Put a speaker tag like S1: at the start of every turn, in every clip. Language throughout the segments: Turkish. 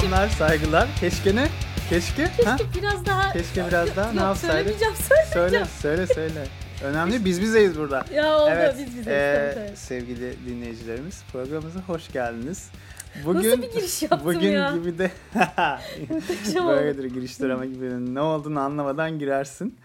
S1: Selamlar, saygılar. Keşke ne? Keşke?
S2: Keşke
S1: ha?
S2: biraz daha...
S1: Keşke biraz daha ne
S2: Yok,
S1: yapsaydık?
S2: Söylemeyeceğim,
S1: Söyle, söyle, söyle. Önemli biz bizeyiz burada.
S2: Ya oldu
S1: evet,
S2: biz bizeyiz. tabii, tabii.
S1: sevgili dinleyicilerimiz programımıza hoş geldiniz.
S2: Nasıl bir giriş yaptım
S1: bugün
S2: ya?
S1: gibi de böyledir girişler ama gibi ne olduğunu anlamadan girersin.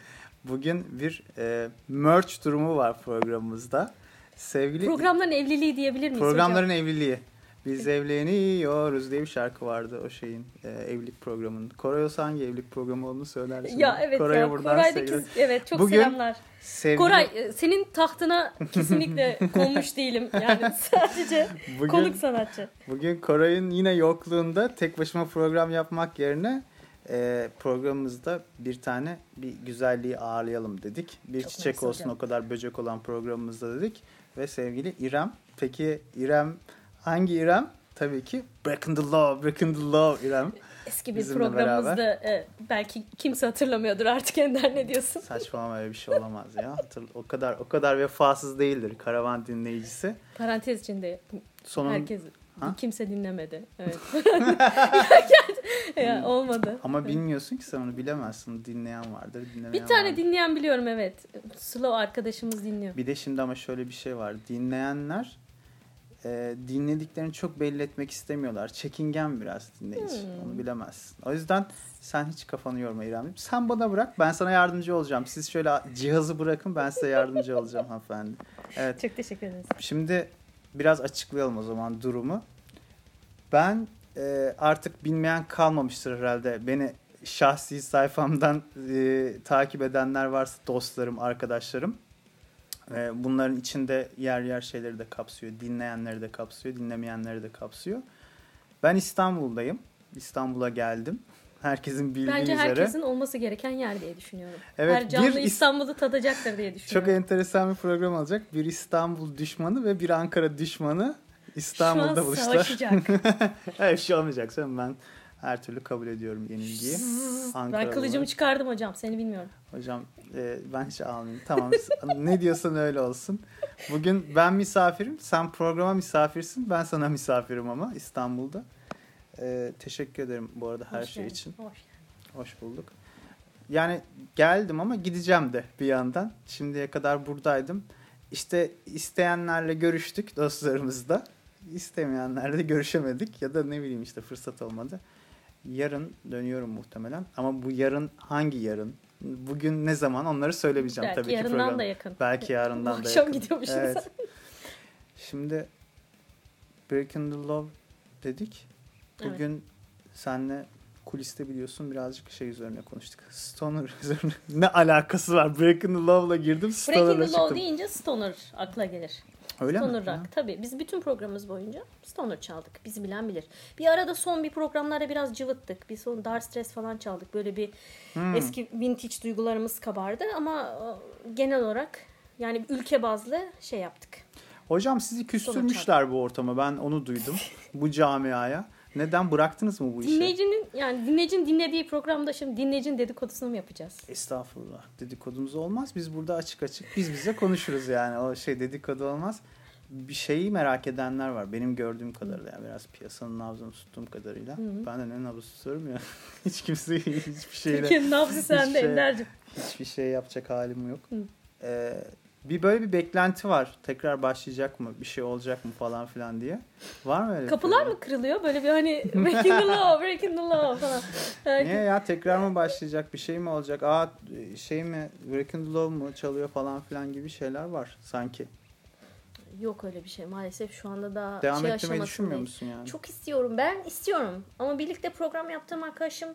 S1: Bugün bir e, merch durumu var programımızda. Sevgili
S2: Programların evliliği diyebilir miyiz
S1: Programların
S2: hocam?
S1: evliliği. Biz evleniyoruz diye bir şarkı vardı o şeyin e, evlilik programının. Koray olsa hangi evlilik programı olduğunu söylersin.
S2: Ya evet
S1: Koray'a
S2: ya
S1: buradan
S2: Koray'daki evet çok
S1: Bugün-
S2: selamlar.
S1: Sevgili,
S2: Koray e, senin tahtına kesinlikle konmuş değilim. Yani sadece
S1: bugün,
S2: konuk sanatçı.
S1: bugün Koray'ın yine yokluğunda tek başıma program yapmak yerine e, programımızda bir tane bir güzelliği ağırlayalım dedik. Bir
S2: Çok
S1: çiçek olsun
S2: hocam.
S1: o kadar böcek olan programımızda dedik. Ve sevgili İrem. Peki İrem hangi İrem? Tabii ki Breaking the Law, Breaking the Law İrem.
S2: Eski bir
S1: Bizimle
S2: programımızda e, belki kimse hatırlamıyordur artık Ender ne diyorsun?
S1: Saçmalama öyle bir şey olamaz ya. Hatır- O kadar o kadar vefasız değildir karavan dinleyicisi.
S2: Parantez içinde
S1: Sonun
S2: herkes
S1: Ha?
S2: kimse dinlemedi. Evet. ya, olmadı.
S1: ama bilmiyorsun ki sen onu bilemezsin. Dinleyen vardır, dinlemeyen
S2: Bir tane
S1: vardır.
S2: dinleyen biliyorum evet. Slow arkadaşımız dinliyor.
S1: Bir de şimdi ama şöyle bir şey var. Dinleyenler e, dinlediklerini çok belli etmek istemiyorlar. Çekingen biraz dinleyici.
S2: Hmm.
S1: Onu bilemezsin. O yüzden sen hiç kafanı yorma İremciğim. Sen bana bırak ben sana yardımcı olacağım. Siz şöyle cihazı bırakın ben size yardımcı olacağım hanımefendi. Evet.
S2: Çok teşekkür ederiz.
S1: Şimdi biraz açıklayalım o zaman durumu. Ben e, artık bilmeyen kalmamıştır herhalde. Beni şahsi sayfamdan e, takip edenler varsa dostlarım, arkadaşlarım. E, bunların içinde yer yer şeyleri de kapsıyor. Dinleyenleri de kapsıyor, dinlemeyenleri de kapsıyor. Ben İstanbul'dayım. İstanbul'a geldim. Herkesin bildiği
S2: Bence
S1: üzere.
S2: herkesin olması gereken yer diye düşünüyorum.
S1: Evet,
S2: Her canlı
S1: bir İs-
S2: İstanbul'u tadacaktır diye
S1: Çok
S2: düşünüyorum.
S1: enteresan bir program olacak. Bir İstanbul düşmanı ve bir Ankara düşmanı İstanbul'da
S2: Şu an
S1: buluştular.
S2: savaşacak.
S1: Hayır bir şey olmayacak canım ben her türlü kabul ediyorum yenilgiyi.
S2: ben
S1: Ankaralı
S2: kılıcımı
S1: olarak.
S2: çıkardım hocam seni bilmiyorum.
S1: Hocam e, ben hiç almayayım. Tamam ne diyorsan öyle olsun. Bugün ben misafirim. Sen programa misafirsin. Ben sana misafirim ama İstanbul'da. E, teşekkür ederim bu arada her
S2: Hoş
S1: şey
S2: geldin,
S1: için.
S2: hoş.
S1: Hoş bulduk. Yani geldim ama gideceğim de bir yandan. Şimdiye kadar buradaydım. İşte isteyenlerle görüştük dostlarımızla. İstemeyenlerle görüşemedik ya da ne bileyim işte fırsat olmadı. Yarın dönüyorum muhtemelen ama bu yarın hangi yarın? Bugün ne zaman onları söylemeyeceğim
S2: Belki
S1: tabii ki
S2: yarından
S1: program.
S2: da yakın.
S1: Belki yarından
S2: Bu
S1: da
S2: akşam
S1: yakın.
S2: gidiyormuşuz.
S1: Evet. Şimdi Breaking the Law dedik.
S2: Evet.
S1: Bugün senle kuliste biliyorsun birazcık şey üzerine konuştuk. Stoner üzerine. ne alakası var? Breaking the Law'la girdim Stoner'a
S2: Breaking the
S1: çıktım.
S2: Law deyince Stoner akla gelir.
S1: Öyle
S2: Stoner
S1: mi?
S2: Rock. Tabii biz bütün programımız boyunca Stoner çaldık. Bizi bilen bilir. Bir arada son bir programlarda biraz cıvıttık. Bir son Dar Stress falan çaldık. Böyle bir
S1: Hmm.
S2: eski vintage duygularımız kabardı ama e, genel olarak yani ülke bazlı şey yaptık.
S1: Hocam sizi küstürmüşler bu ortama. Ben onu duydum. bu camiaya. Neden bıraktınız mı bu işi?
S2: Dinleyicinin yani dinleyicinin dinlediği programda şimdi dinleyicinin dedikodusunu mu yapacağız?
S1: Estağfurullah. Dedikodumuz olmaz. Biz burada açık açık biz bize konuşuruz yani. O şey dedikodu olmaz. Bir şeyi merak edenler var. Benim gördüğüm kadarıyla yani biraz piyasanın nabzını tuttuğum kadarıyla.
S2: Hı.
S1: Ben de ne nabzı tutuyorum ya. Hiç kimse hiçbir şeyle
S2: Türkiye'nin nabzı sende
S1: şey-
S2: Ender'cim.
S1: hiçbir şey yapacak halim yok.
S2: Hı.
S1: Ee, bir böyle bir beklenti var. Tekrar başlayacak mı? Bir şey olacak mı falan filan diye. Var mı öyle?
S2: Kapılar mı kırılıyor? Böyle bir hani breaking the law, breaking the law falan.
S1: Niye ya tekrar mı başlayacak? Bir şey mi olacak? Aa şey mi? Breaking the Law mu çalıyor falan filan gibi şeyler var sanki.
S2: Yok öyle bir şey maalesef şu anda daha
S1: Devam
S2: şey
S1: ettirmeyi düşünmüyor musun yani?
S2: Çok istiyorum ben istiyorum ama birlikte program yaptığım arkadaşım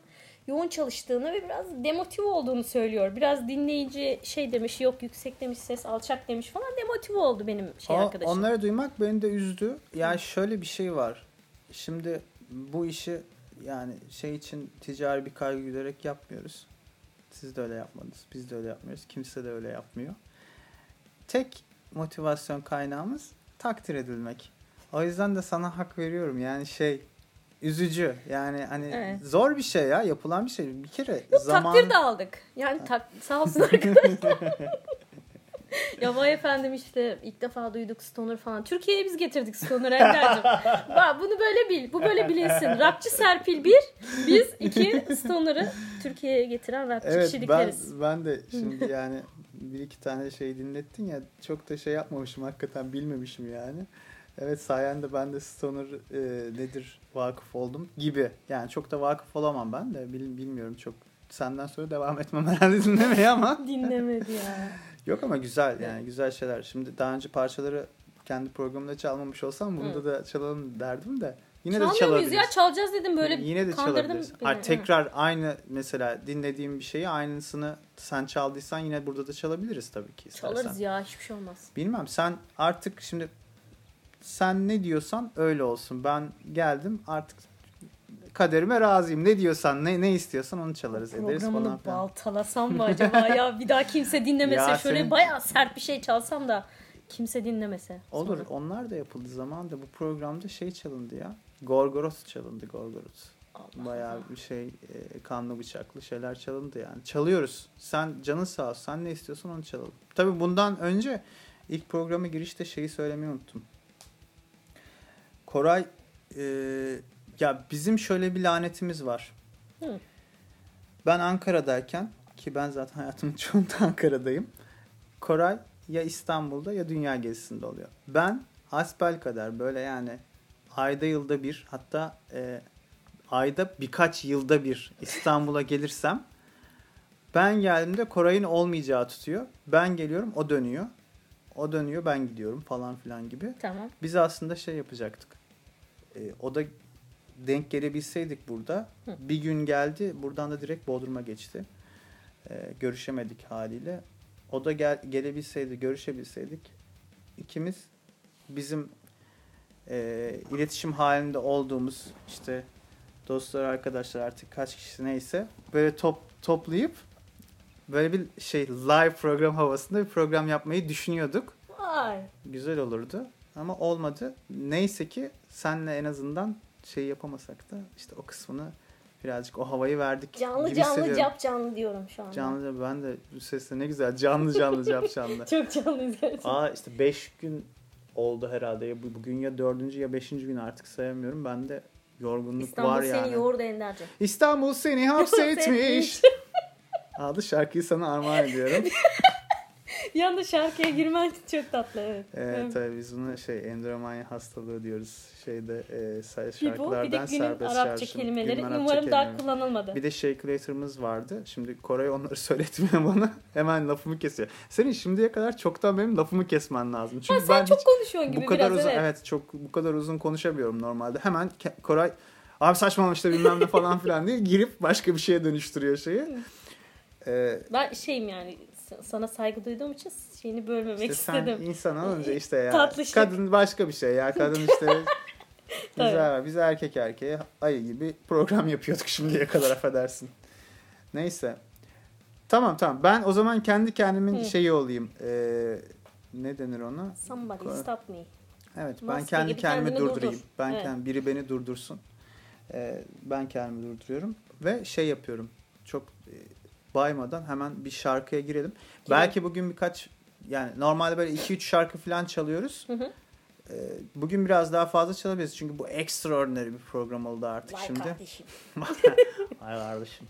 S2: yoğun çalıştığını ve biraz demotive olduğunu söylüyor. Biraz dinleyici şey demiş yok yüksek demiş ses alçak demiş falan demotive oldu benim şey
S1: O-
S2: arkadaşım.
S1: onları duymak beni de üzdü. Yani şöyle bir şey var. Şimdi bu işi yani şey için ticari bir kaygı güderek yapmıyoruz. Siz de öyle yapmadınız. Biz de öyle yapmıyoruz. Kimse de öyle yapmıyor. Tek motivasyon kaynağımız takdir edilmek. O yüzden de sana hak veriyorum. Yani şey üzücü. Yani hani
S2: Evet.
S1: zor bir şey ya. Yapılan bir şey. Bir kere
S2: Yok
S1: zaman
S2: takdir de aldık. Yani tak, sağ olsun arkadaşlar. ya vay efendim işte ilk defa duyduk Stoner falan. Türkiye'ye biz getirdik Stoner Ender'cim. Bak bunu böyle bil. Bu böyle bilinsin. Rapçı Serpil bir, biz iki Stoner'ı Türkiye'ye getiren rapçı
S1: Evet ben,
S2: kişilikleriz.
S1: ben de şimdi yani bir iki tane şey dinlettin ya çok da şey yapmamışım hakikaten bilmemişim yani. Evet sayende ben de Stoner e, nedir vakıf oldum gibi. Yani çok da vakıf olamam ben de bil, bilmiyorum çok. Senden sonra devam etmem herhalde dinlemeye ama.
S2: Dinlemedi ya.
S1: Yok ama güzel yani güzel şeyler. Şimdi daha önce parçaları kendi programımda çalmamış olsam bunu
S2: Hı.
S1: da çalalım derdim de. Yine de çalabiliriz.
S2: ya? Çalacağız dedim böyle
S1: Yine de çalabiliriz. Hayır, tekrar aynı mesela dinlediğim bir şeyi aynısını sen çaldıysan yine burada da çalabiliriz tabii ki istersen.
S2: Çalarız ya hiçbir şey olmaz.
S1: Bilmem sen artık şimdi sen ne diyorsan öyle olsun. Ben geldim artık kaderime razıyım. Ne diyorsan ne ne istiyorsan onu çalarız ederiz falan
S2: Programını baltalasam mı acaba ya? Bir daha kimse dinlemese.
S1: Ya
S2: Şöyle
S1: senin-
S2: bayağı sert bir şey çalsam da kimse dinlemese.
S1: Olur.
S2: Sonra.
S1: Onlar da yapıldı zamanında bu programda şey çalındı ya. Gorgoroth çalındı Gorgoroth.
S2: Allah
S1: Bayağı bir şey e, kanlı bıçaklı şeyler çalındı yani. Çalıyoruz. Sen canın sağ olsun. Sen ne istiyorsan onu çalalım. Tabii bundan önce ilk programa girişte şeyi söylemeyi unuttum. Koray e, ya bizim şöyle bir lanetimiz var.
S2: Hı.
S1: Ben Ankara'dayken ki ben zaten hayatımın çoğunda Ankara'dayım. Koray ya İstanbul'da ya dünya gezisinde oluyor. Ben asbel kadar böyle yani ayda yılda bir hatta e, ayda birkaç yılda bir İstanbul'a gelirsem ben geldiğimde Koray'ın olmayacağı tutuyor. Ben geliyorum o dönüyor. O dönüyor ben gidiyorum falan filan gibi.
S2: Tamam.
S1: Biz aslında şey yapacaktık. E, o da denk gelebilseydik burada.
S2: Hı.
S1: Bir gün geldi. Buradan da direkt Bodrum'a geçti. E, görüşemedik haliyle. O da gel, gelebilseydi, görüşebilseydik ikimiz bizim e, iletişim halinde olduğumuz işte dostlar, arkadaşlar artık kaç kişi neyse böyle top toplayıp böyle bir şey live program havasında bir program yapmayı düşünüyorduk
S2: Vay.
S1: güzel olurdu. Ama olmadı. Neyse ki senle en azından şey yapamasak da işte o kısmını birazcık o havayı verdik.
S2: Canlı
S1: gibi
S2: canlı cap canlı diyorum şu anda.
S1: Canlı ben de bu sesle ne güzel canlı canlı cap canlı.
S2: Çok canlıyız gerçekten.
S1: Aa işte 5 gün oldu herhalde. Ya bu- bugün ya dördüncü ya beşinci gün artık sayamıyorum. Bende yorgunluk
S2: İstanbul
S1: var
S2: seni
S1: yani.
S2: yoğurdu Ender'cim.
S1: İstanbul seni. Hapsetmiş. Adlı şarkıyı sana armağan ediyorum.
S2: Bir anda şarkıya girmen çok tatlı evet.
S1: Evet tabii biz buna şey endromanya hastalığı diyoruz. Şeyde e, say-
S2: Bir bu bir de
S1: şarkılardan serbest
S2: Arapça
S1: şarjım.
S2: kelimeleri.
S1: Günün Arapça
S2: Umarım daha
S1: kelimeleri.
S2: kullanılmadı.
S1: Bir de Shakulator'ımız vardı. Şimdi Koray onları söyletmiyor bana. Hemen lafımı kesiyor. Senin şimdiye kadar çoktan benim lafımı kesmen lazım. Çünkü
S2: Ha, sen
S1: ben
S2: çok konuşuyorsun gibi
S1: bu kadar
S2: biraz
S1: uzun
S2: evet.
S1: evet. çok bu kadar uzun konuşamıyorum normalde. Hemen Koray abi saçmalama işte bilmem ne falan filan diye girip başka bir şeye dönüştürüyor şeyi. Ee,
S2: Ben şeyim yani sana saygı duyduğum için şeyini bölmemek
S1: İşte sen
S2: istedim.
S1: insan olunca işte ya.
S2: Tatlışlık.
S1: Kadın başka bir şey ya. Kadın işte
S2: Tabii.
S1: güzel. Biz erkek erkeğe ayı gibi program yapıyorduk şimdiye kadar affedersin. Neyse. Tamam tamam. Ben o zaman kendi kendimin
S2: Hı.
S1: şeyi olayım. Ee, ne denir ona?
S2: Somebody
S1: Ko-
S2: stop me.
S1: Evet ben
S2: Maske
S1: kendi
S2: gibi
S1: kendimi durdurayım.
S2: durdur.
S1: Ben
S2: Evet.
S1: kendi, biri beni durdursun. Ee, ben kendimi durduruyorum ve şey yapıyorum. Çok e, baymadan hemen bir şarkıya girelim. Belki bugün birkaç yani normalde böyle 2-3 şarkı falan çalıyoruz.
S2: Hı hı.
S1: Ee, bugün biraz daha fazla çalabiliriz çünkü bu extraordinary bir program oldu artık
S2: Vay
S1: şimdi.
S2: kardeşim.
S1: Ay kardeşim.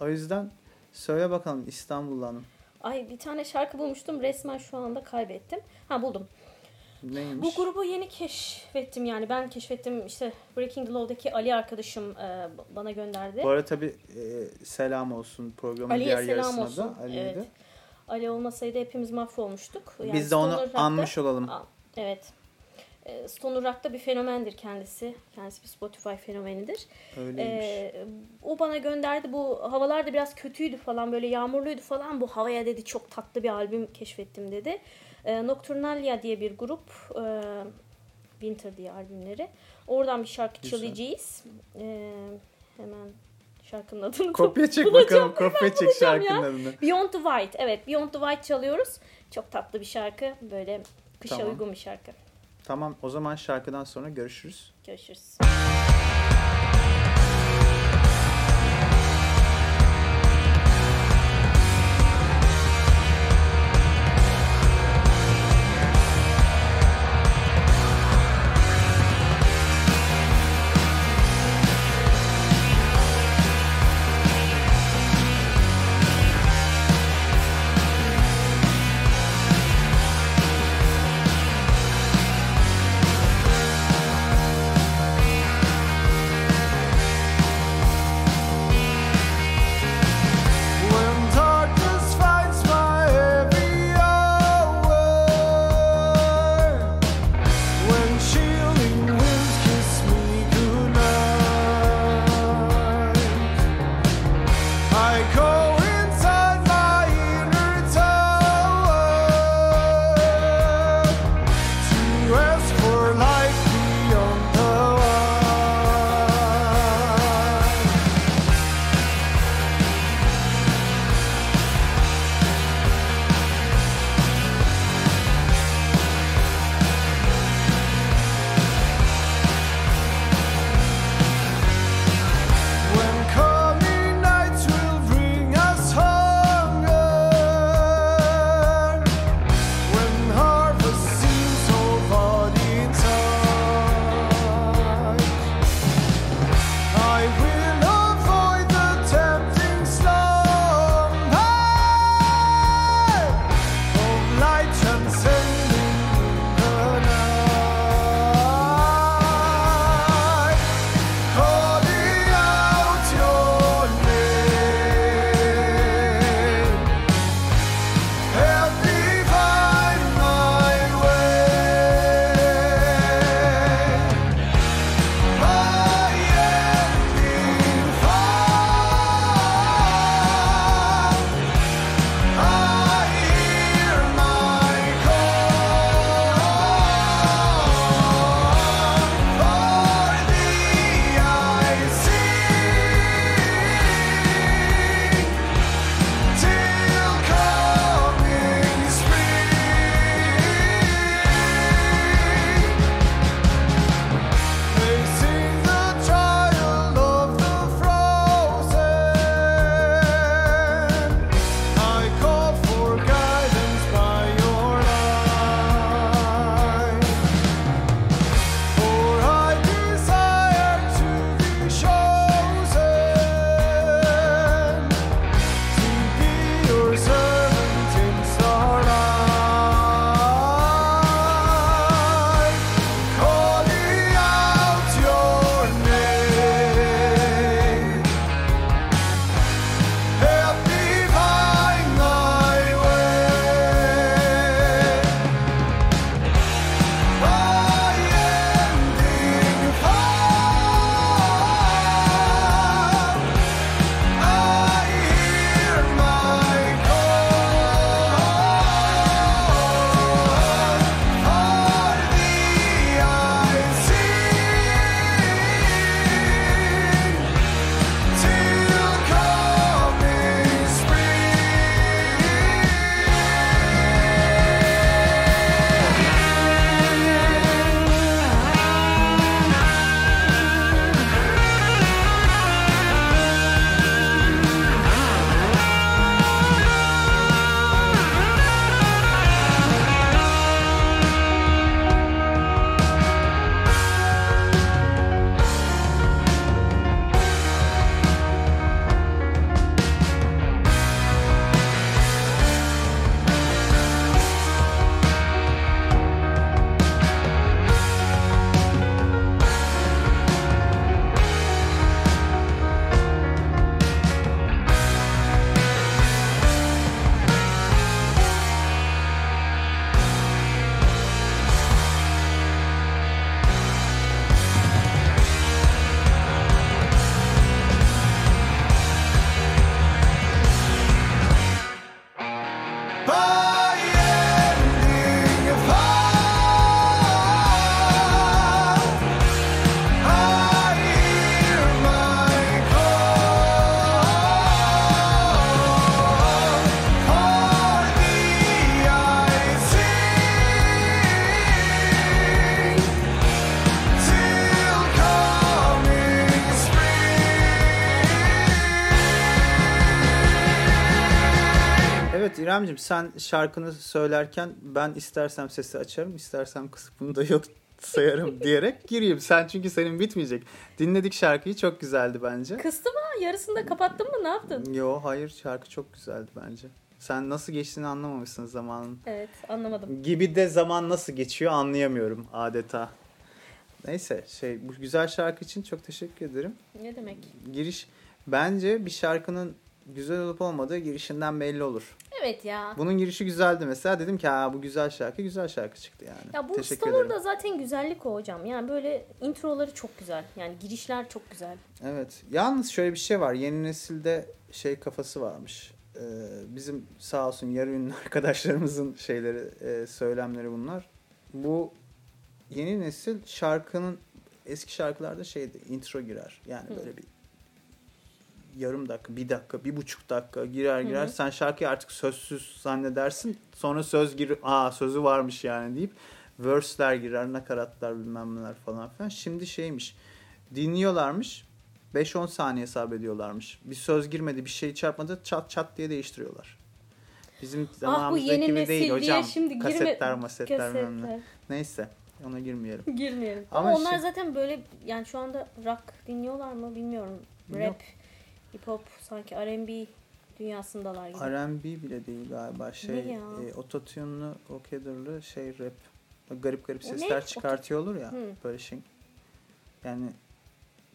S1: O yüzden söyle bakalım İstanbul Hanım.
S2: Ay bir tane şarkı bulmuştum resmen şu anda kaybettim. Ha buldum.
S1: Neymiş?
S2: Bu grubu yeni keşfettim yani ben keşfettim işte Breaking the Law'daki Ali arkadaşım e, bana gönderdi.
S1: Bu arada tabii e, selam olsun programın
S2: Ali'ye
S1: diğer
S2: selam
S1: yarısına
S2: olsun.
S1: da. Ali'ye
S2: Evet.
S1: de.
S2: Ali olmasaydı hepimiz mahvolmuştuk. Yani
S1: Biz de onu
S2: Rock'ta-
S1: anmış olalım.
S2: Evet. E, Stoner Rock'ta bir fenomendir kendisi. Kendisi bir Spotify fenomenidir.
S1: Öyleymiş.
S2: Ee, o bana gönderdi. Bu havalar da biraz kötüydü falan böyle yağmurluydu falan. Bu havaya dedi çok tatlı bir albüm keşfettim dedi. Ee, Nocturnalia diye bir grup. e, Winter diye albümleri. Oradan bir şarkı
S1: Güzel.
S2: çalacağız. Ee, hemen şarkının adını
S1: Kopya çek bakalım. Kopya çek şarkının
S2: ya.
S1: adını.
S2: Beyond the White. Evet Beyond the White çalıyoruz. Çok tatlı bir şarkı. Böyle kışa
S1: Tamam.
S2: uygun bir şarkı.
S1: Tamam o zaman şarkıdan sonra görüşürüz.
S2: Görüşürüz.
S1: İremciğim sen şarkını söylerken ben istersem sesi açarım, istersem bunu da yok sayarım diyerek gireyim. Sen çünkü senin bitmeyecek. Dinledik şarkıyı çok güzeldi bence.
S2: Kıstım ha yarısında kapattın mı ne yaptın?
S1: Yo hayır şarkı çok güzeldi bence. Sen nasıl geçtiğini anlamamışsın zamanın.
S2: Evet anlamadım.
S1: Gibi de zaman nasıl geçiyor anlayamıyorum adeta. Neyse şey bu güzel şarkı için çok teşekkür ederim.
S2: Ne demek?
S1: Giriş bence bir şarkının güzel olup olmadığı girişinden belli olur.
S2: Evet ya.
S1: Bunun girişi güzeldi mesela. Dedim ki ha bu güzel şarkı güzel şarkı çıktı yani.
S2: Ya bu
S1: Teşekkür ederim.
S2: zaten güzellik o hocam. Yani böyle introları çok güzel. Yani girişler çok güzel.
S1: Evet. Yalnız şöyle bir şey var. Yeni nesilde şey kafası varmış. Ee, bizim sağ olsun yarı ünlü arkadaşlarımızın şeyleri, e, söylemleri bunlar. Bu yeni nesil şarkının eski şarkılarda şeydi intro girer. Yani
S2: Hı.
S1: böyle bir yarım dakika, bir dakika, bir buçuk dakika girer girer.
S2: Hı hı.
S1: Sen şarkıyı artık sözsüz zannedersin. Sonra söz gir, aa sözü varmış yani deyip verse'ler girer, nakaratlar bilmem neler falan filan. Şimdi şeymiş, dinliyorlarmış. 5-10 saniye hesap ediyorlarmış. Bir söz girmedi, bir şey çarpmadı, çat çat diye değiştiriyorlar. Bizim
S2: Ah bu
S1: gibi değil hocam.
S2: şimdi girme...
S1: Kasetler, masetler.
S2: Kasetler.
S1: Neyse, ona girmeyelim.
S2: Girmeyelim.
S1: Ama
S2: Ama, onlar
S1: şey-
S2: zaten böyle yani şu anda rock dinliyorlar mı bilmiyorum. Rap,
S1: Yok.
S2: Hip hop sanki R&B dünyasındalar gibi.
S1: R&B bile değil galiba. Şey, e, ototune'lu, okedarlı şey rap. Garip garip
S2: ne?
S1: sesler çıkartıyor olur ya.
S2: Hı.
S1: Böyle şey. Yani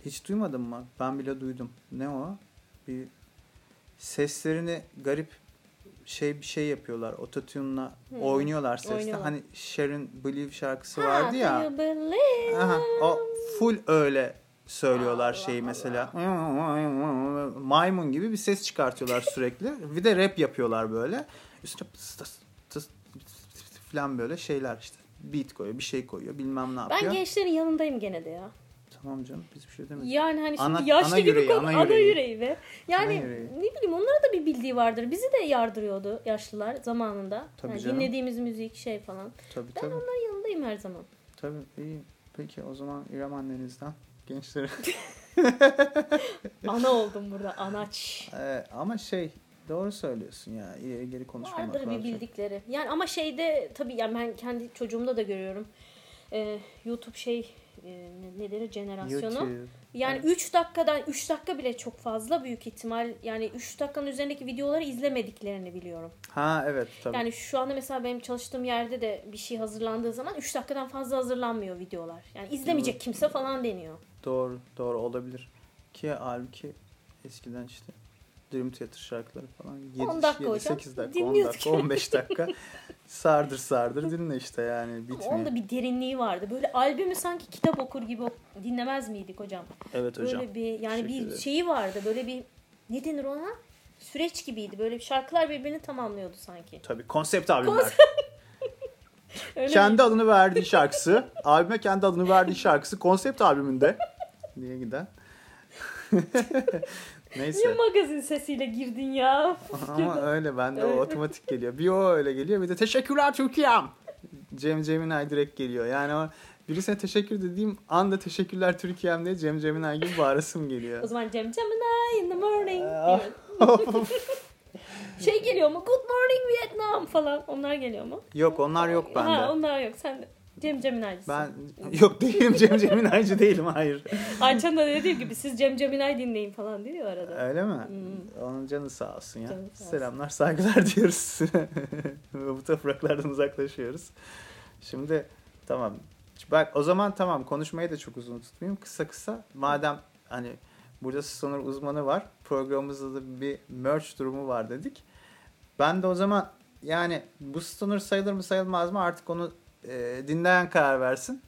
S1: hiç duymadın mı? Ben bile duydum. Ne o? Bir seslerini garip şey bir şey yapıyorlar. Ototune'la
S2: Hı.
S1: oynuyorlar sesle.
S2: Oynuyorlar.
S1: Hani Sharon Believe şarkısı
S2: Ha,
S1: vardı ya. Aha, o full öyle söylüyorlar şeyi mesela. Maymun gibi bir ses çıkartıyorlar sürekli. Bir de rap yapıyorlar böyle. Üstüne tıs tıs tıs falan böyle şeyler işte. Beat koyuyor, bir şey koyuyor, bilmem ne yapıyor.
S2: Ben gençlerin yanındayım gene de ya.
S1: Tamam canım biz bir şey demedik.
S2: Yani hani şimdi
S1: Ana-
S2: yaşlı
S1: ana
S2: gibi
S1: yüreği,
S2: konu
S1: ana
S2: ana
S1: yüreği.
S2: yüreği. be. Yani
S1: yüreği.
S2: ne bileyim onlara da bir bildiği vardır. Bizi de yardırıyordu yaşlılar zamanında.
S1: Tabii
S2: Yani
S1: canım.
S2: dinlediğimiz müzik şey falan.
S1: Tabii
S2: Ben
S1: tabii.
S2: onların yanındayım her zaman.
S1: Tabii iyi. Peki o zaman İrem annenizden gençlere.
S2: Ana oldum burada anaç.
S1: Ee, ama şey doğru söylüyorsun ya. İleri geri konuşmamak
S2: Vardır bir
S1: lazım.
S2: bildikleri. Yani ama şeyde tabii yani ben kendi çocuğumda da görüyorum. Ee, YouTube şey e, ne- denir jenerasyonu.
S1: YouTube.
S2: Yani 3 dakikadan 3 dakika bile çok fazla büyük ihtimal. Yani 3 dakikanın üzerindeki videoları izlemediklerini biliyorum.
S1: Ha evet tabii.
S2: Yani şu anda mesela benim çalıştığım yerde de bir şey hazırlandığı zaman 3 dakikadan fazla hazırlanmıyor videolar. Yani izlemeyecek kimse falan deniyor.
S1: Doğru, doğru olabilir. Ki halbuki eskiden işte Dream Theater şarkıları falan 7,
S2: 10 dakika
S1: 7
S2: hocam.
S1: 8 dakika, 10
S2: Dinliyorduk.
S1: dakika, 15 dakika sardır sardır dinle işte yani
S2: Ama
S1: bitmiyor.
S2: onda bir derinliği vardı. Böyle albümü sanki kitap okur gibi dinlemez miydik hocam?
S1: Evet hocam.
S2: Böyle bir yani
S1: Teşekkür
S2: bir
S1: ederim.
S2: şeyi vardı. Böyle bir ne denir ona? Süreç gibiydi. Böyle şarkılar birbirini tamamlıyordu sanki.
S1: Tabii konsept albümler. Kendi adını verdiği şarkısı, albüme kendi adını verdiği şarkısı konsept albümünde diye giden.
S2: Niye
S1: Neyse.
S2: magazin sesiyle girdin ya?
S1: Ama öyle bende o otomatik geliyor. Bir o öyle geliyor bir de teşekkürler Türkiye'm. Cem Ceminay direkt geliyor. Yani o birisine teşekkür dediğim anda teşekkürler Türkiye'm diye Cem Ceminay gibi bağırasım geliyor.
S2: O zaman Cem Gemini in the morning.
S1: Ah.
S2: şey geliyor mu? Good morning Vietnam falan. Onlar geliyor mu?
S1: yok onlar yok bende.
S2: Ha, onlar yok. Sen de Cem Gemini'cisin.
S1: Ben yok değilim Cem Ceminaycı değilim hayır.
S2: Ayça'nın da dediği gibi siz Cem Gemini dinleyin falan diyor arada.
S1: Öyle mi?
S2: Hmm.
S1: Onun canı sağ olsun ya.
S2: Canı sağ olsun.
S1: Selamlar saygılar diyoruz. Bu topraklardan uzaklaşıyoruz. Şimdi tamam. Bak o zaman tamam konuşmayı da çok uzun tutmayayım. Kısa kısa madem hani burada Stoner uzmanı var. Programımızda da bir merch durumu var dedik. Ben de o zaman yani bu Stoner sayılır mı sayılmaz mı artık onu e, dinleyen karar versin.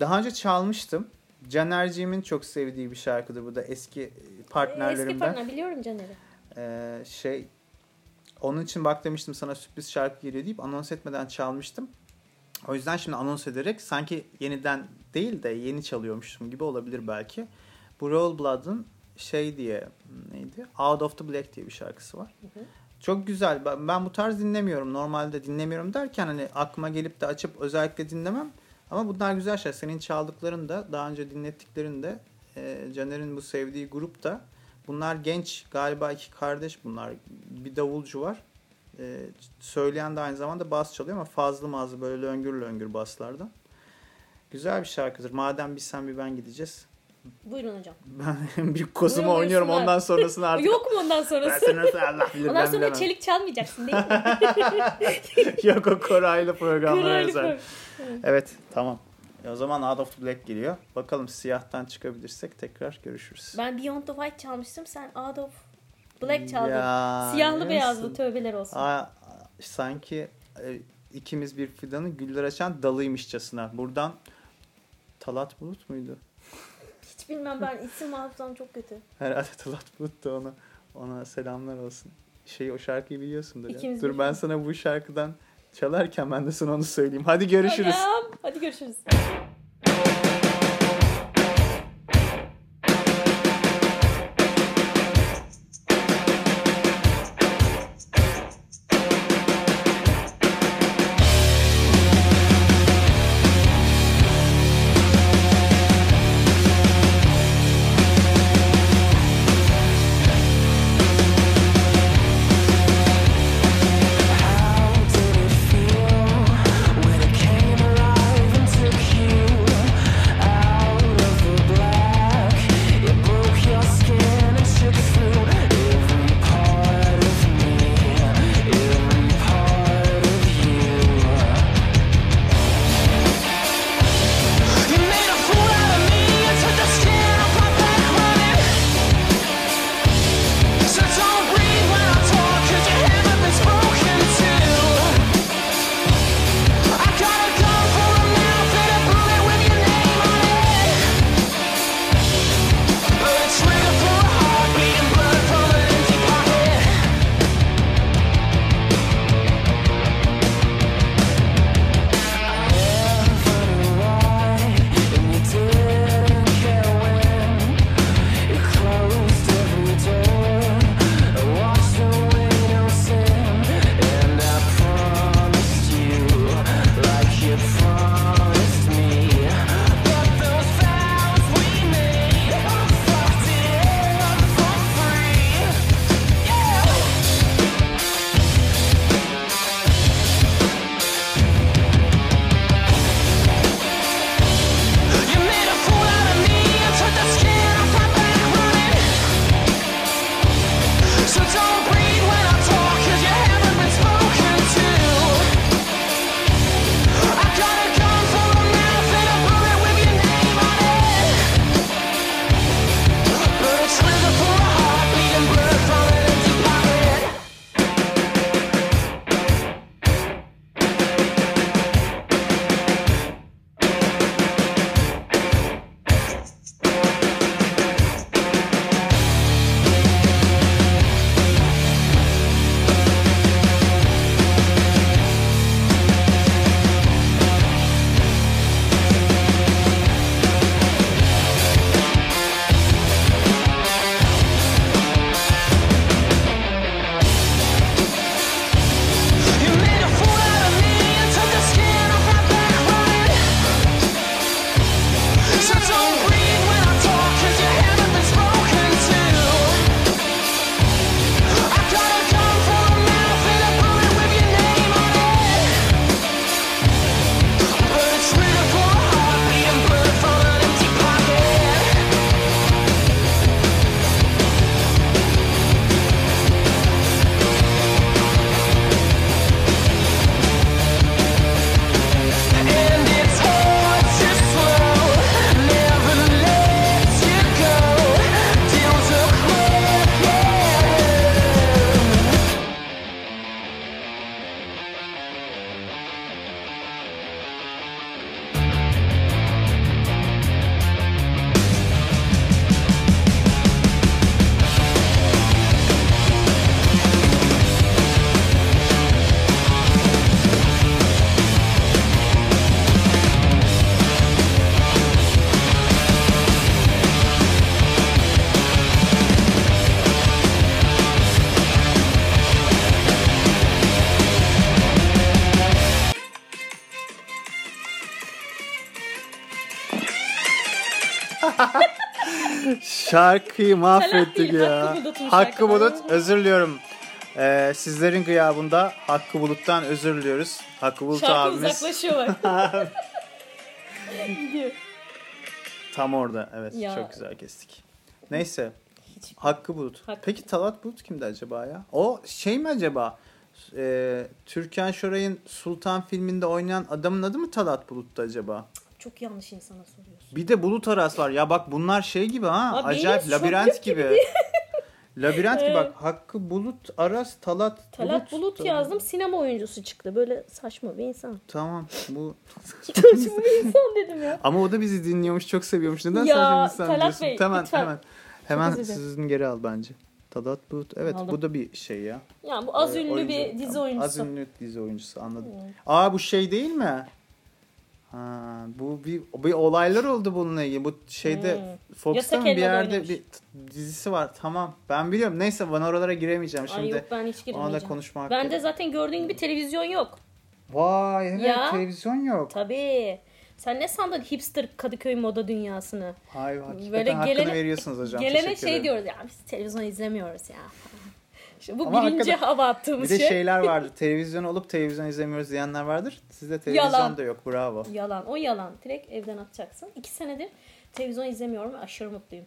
S1: Daha önce çalmıştım. Caner'ciğimin çok sevdiği bir şarkıdır bu da eski partnerlerimden.
S2: Eski partner biliyorum Caner'i.
S1: Ee, şey onun için bak demiştim sana sürpriz şarkı geliyor deyip anons etmeden çalmıştım. O yüzden şimdi anons ederek sanki yeniden değil de yeni çalıyormuşum gibi olabilir belki. Bu Roll Blood'ın şey diye neydi? Out of the Black diye bir şarkısı var.
S2: Hı hı.
S1: Çok güzel. Ben bu tarz dinlemiyorum. Normalde dinlemiyorum derken hani aklıma gelip de açıp özellikle dinlemem. Ama bunlar güzel şeyler. Senin çaldıkların da daha önce dinlettiklerin de e, Caner'in bu sevdiği grup da bunlar genç galiba iki kardeş bunlar. Bir davulcu var. E, söyleyen de aynı zamanda bas çalıyor ama fazla mazlı böyle löngür löngür baslardan. Güzel bir şarkıdır. Madem biz sen bir ben gideceğiz.
S3: Buyurun hocam.
S1: Ben bir
S3: kozuma
S1: oynuyorum ondan sonrasını artık.
S3: Yok mu ondan sonrası?
S1: Ben sonrası Allah bilir
S3: Ondan sonra çelik çalmayacaksın değil mi?
S1: Yok o Koraylı
S3: programlar
S1: özel. Evet. tamam. E, o zaman Out of the Black geliyor. Bakalım siyahtan çıkabilirsek tekrar görüşürüz.
S3: Ben Beyond the White çalmıştım. Sen Out of Black çaldın.
S1: Ya,
S3: Siyahlı beyazlı tövbeler olsun.
S1: Aa, sanki e, ikimiz bir fidanı güller açan dalıymışçasına. Buradan Talat Bulut muydu?
S3: Hiç bilmem ben isim hafızam çok kötü.
S1: Herhalde Talat Bulut da ona, ona selamlar olsun. Şey o şarkıyı biliyorsundur ya.
S3: İkimiz
S1: Dur ben sana bu şarkıdan çalarken ben de sana onu söyleyeyim. Hadi görüşürüz.
S3: Hocam, hadi görüşürüz.
S1: Şarkıyı mahvettik ya.
S3: Hakkı
S1: Bulut özür diliyorum. Ee, sizlerin gıyabında Hakkı Bulut'tan özür diliyoruz. Hakkı Bulut
S2: Şarkı
S1: abimiz.
S2: uzaklaşıyor
S1: Tam orada evet
S2: Ya.
S1: çok güzel kestik. Neyse
S2: Hiç-
S1: Hakkı Bulut.
S2: Hakkı.
S1: Peki Talat Bulut kimdi acaba ya? O şey mi acaba? Ee, Türkan Şoray'ın Sultan filminde oynayan adamın adı mı Talat Bulut'tu acaba?
S2: Çok yanlış insana soruyor.
S1: Bir de Bulut Aras var. Ya bak bunlar şey gibi ha.
S2: Abi
S1: acayip labirent gibi. labirent gibi bak. Hakkı Bulut Aras Talat
S2: Talat Bulut,
S1: Talat-
S2: yazdım sinema oyuncusu çıktı. Böyle saçma bir insan.
S1: Tamam bu
S2: saçma bir insan dedim ya.
S1: ama o da bizi dinliyormuş çok seviyormuş. Neden
S2: Ya,
S1: saçma bir insan
S2: Talat
S1: diyorsun?
S2: Bey,
S1: hemen
S2: lütfen.
S1: hemen hemen sizin geri al bence. Talat Bulut. Evet
S2: Aldım.
S1: bu da bir şey ya.
S2: Yani bu az
S1: Ee,
S2: ünlü
S1: oyuncu.
S2: bir dizi oyuncusu.
S1: Az ünlü dizi oyuncusu anladım.
S2: Hmm.
S1: Aa bu şey değil mi? Ha, bu bir, bir olaylar oldu bununla ilgili. Bu şeyde
S2: Hmm.
S1: Fox'ta mı bir yerde
S2: oynamış.
S1: bir dizisi var. Tamam. Ben biliyorum. Neyse ben oralara giremeyeceğim
S2: Ay
S1: şimdi.
S2: yok ben hiç
S1: Ona da
S2: girmeyeceğim.
S1: konuşmak.
S2: Bende zaten gördüğün gibi televizyon yok.
S1: Vay evet
S2: Ya.
S1: televizyon yok.
S2: Tabii. Sen ne sandın hipster Kadıköy moda dünyasını?
S1: Ay hakikaten
S2: Böyle
S1: hakkını
S2: gelene-
S1: veriyorsunuz hocam.
S2: Gelene şey diyoruz ya biz televizyon izlemiyoruz ya. İşte bu
S1: Ama
S2: birinci hava
S1: Bir
S2: attığımız
S1: de
S2: şey.
S1: şeyler vardır. televizyon olup televizyon izlemiyoruz diyenler vardır. Sizde televizyon
S2: Yalan.
S1: da yok. Bravo.
S2: Yalan. O yalan. Direkt evden atacaksın. İki senedir televizyon izlemiyorum ve aşırı mutluyum.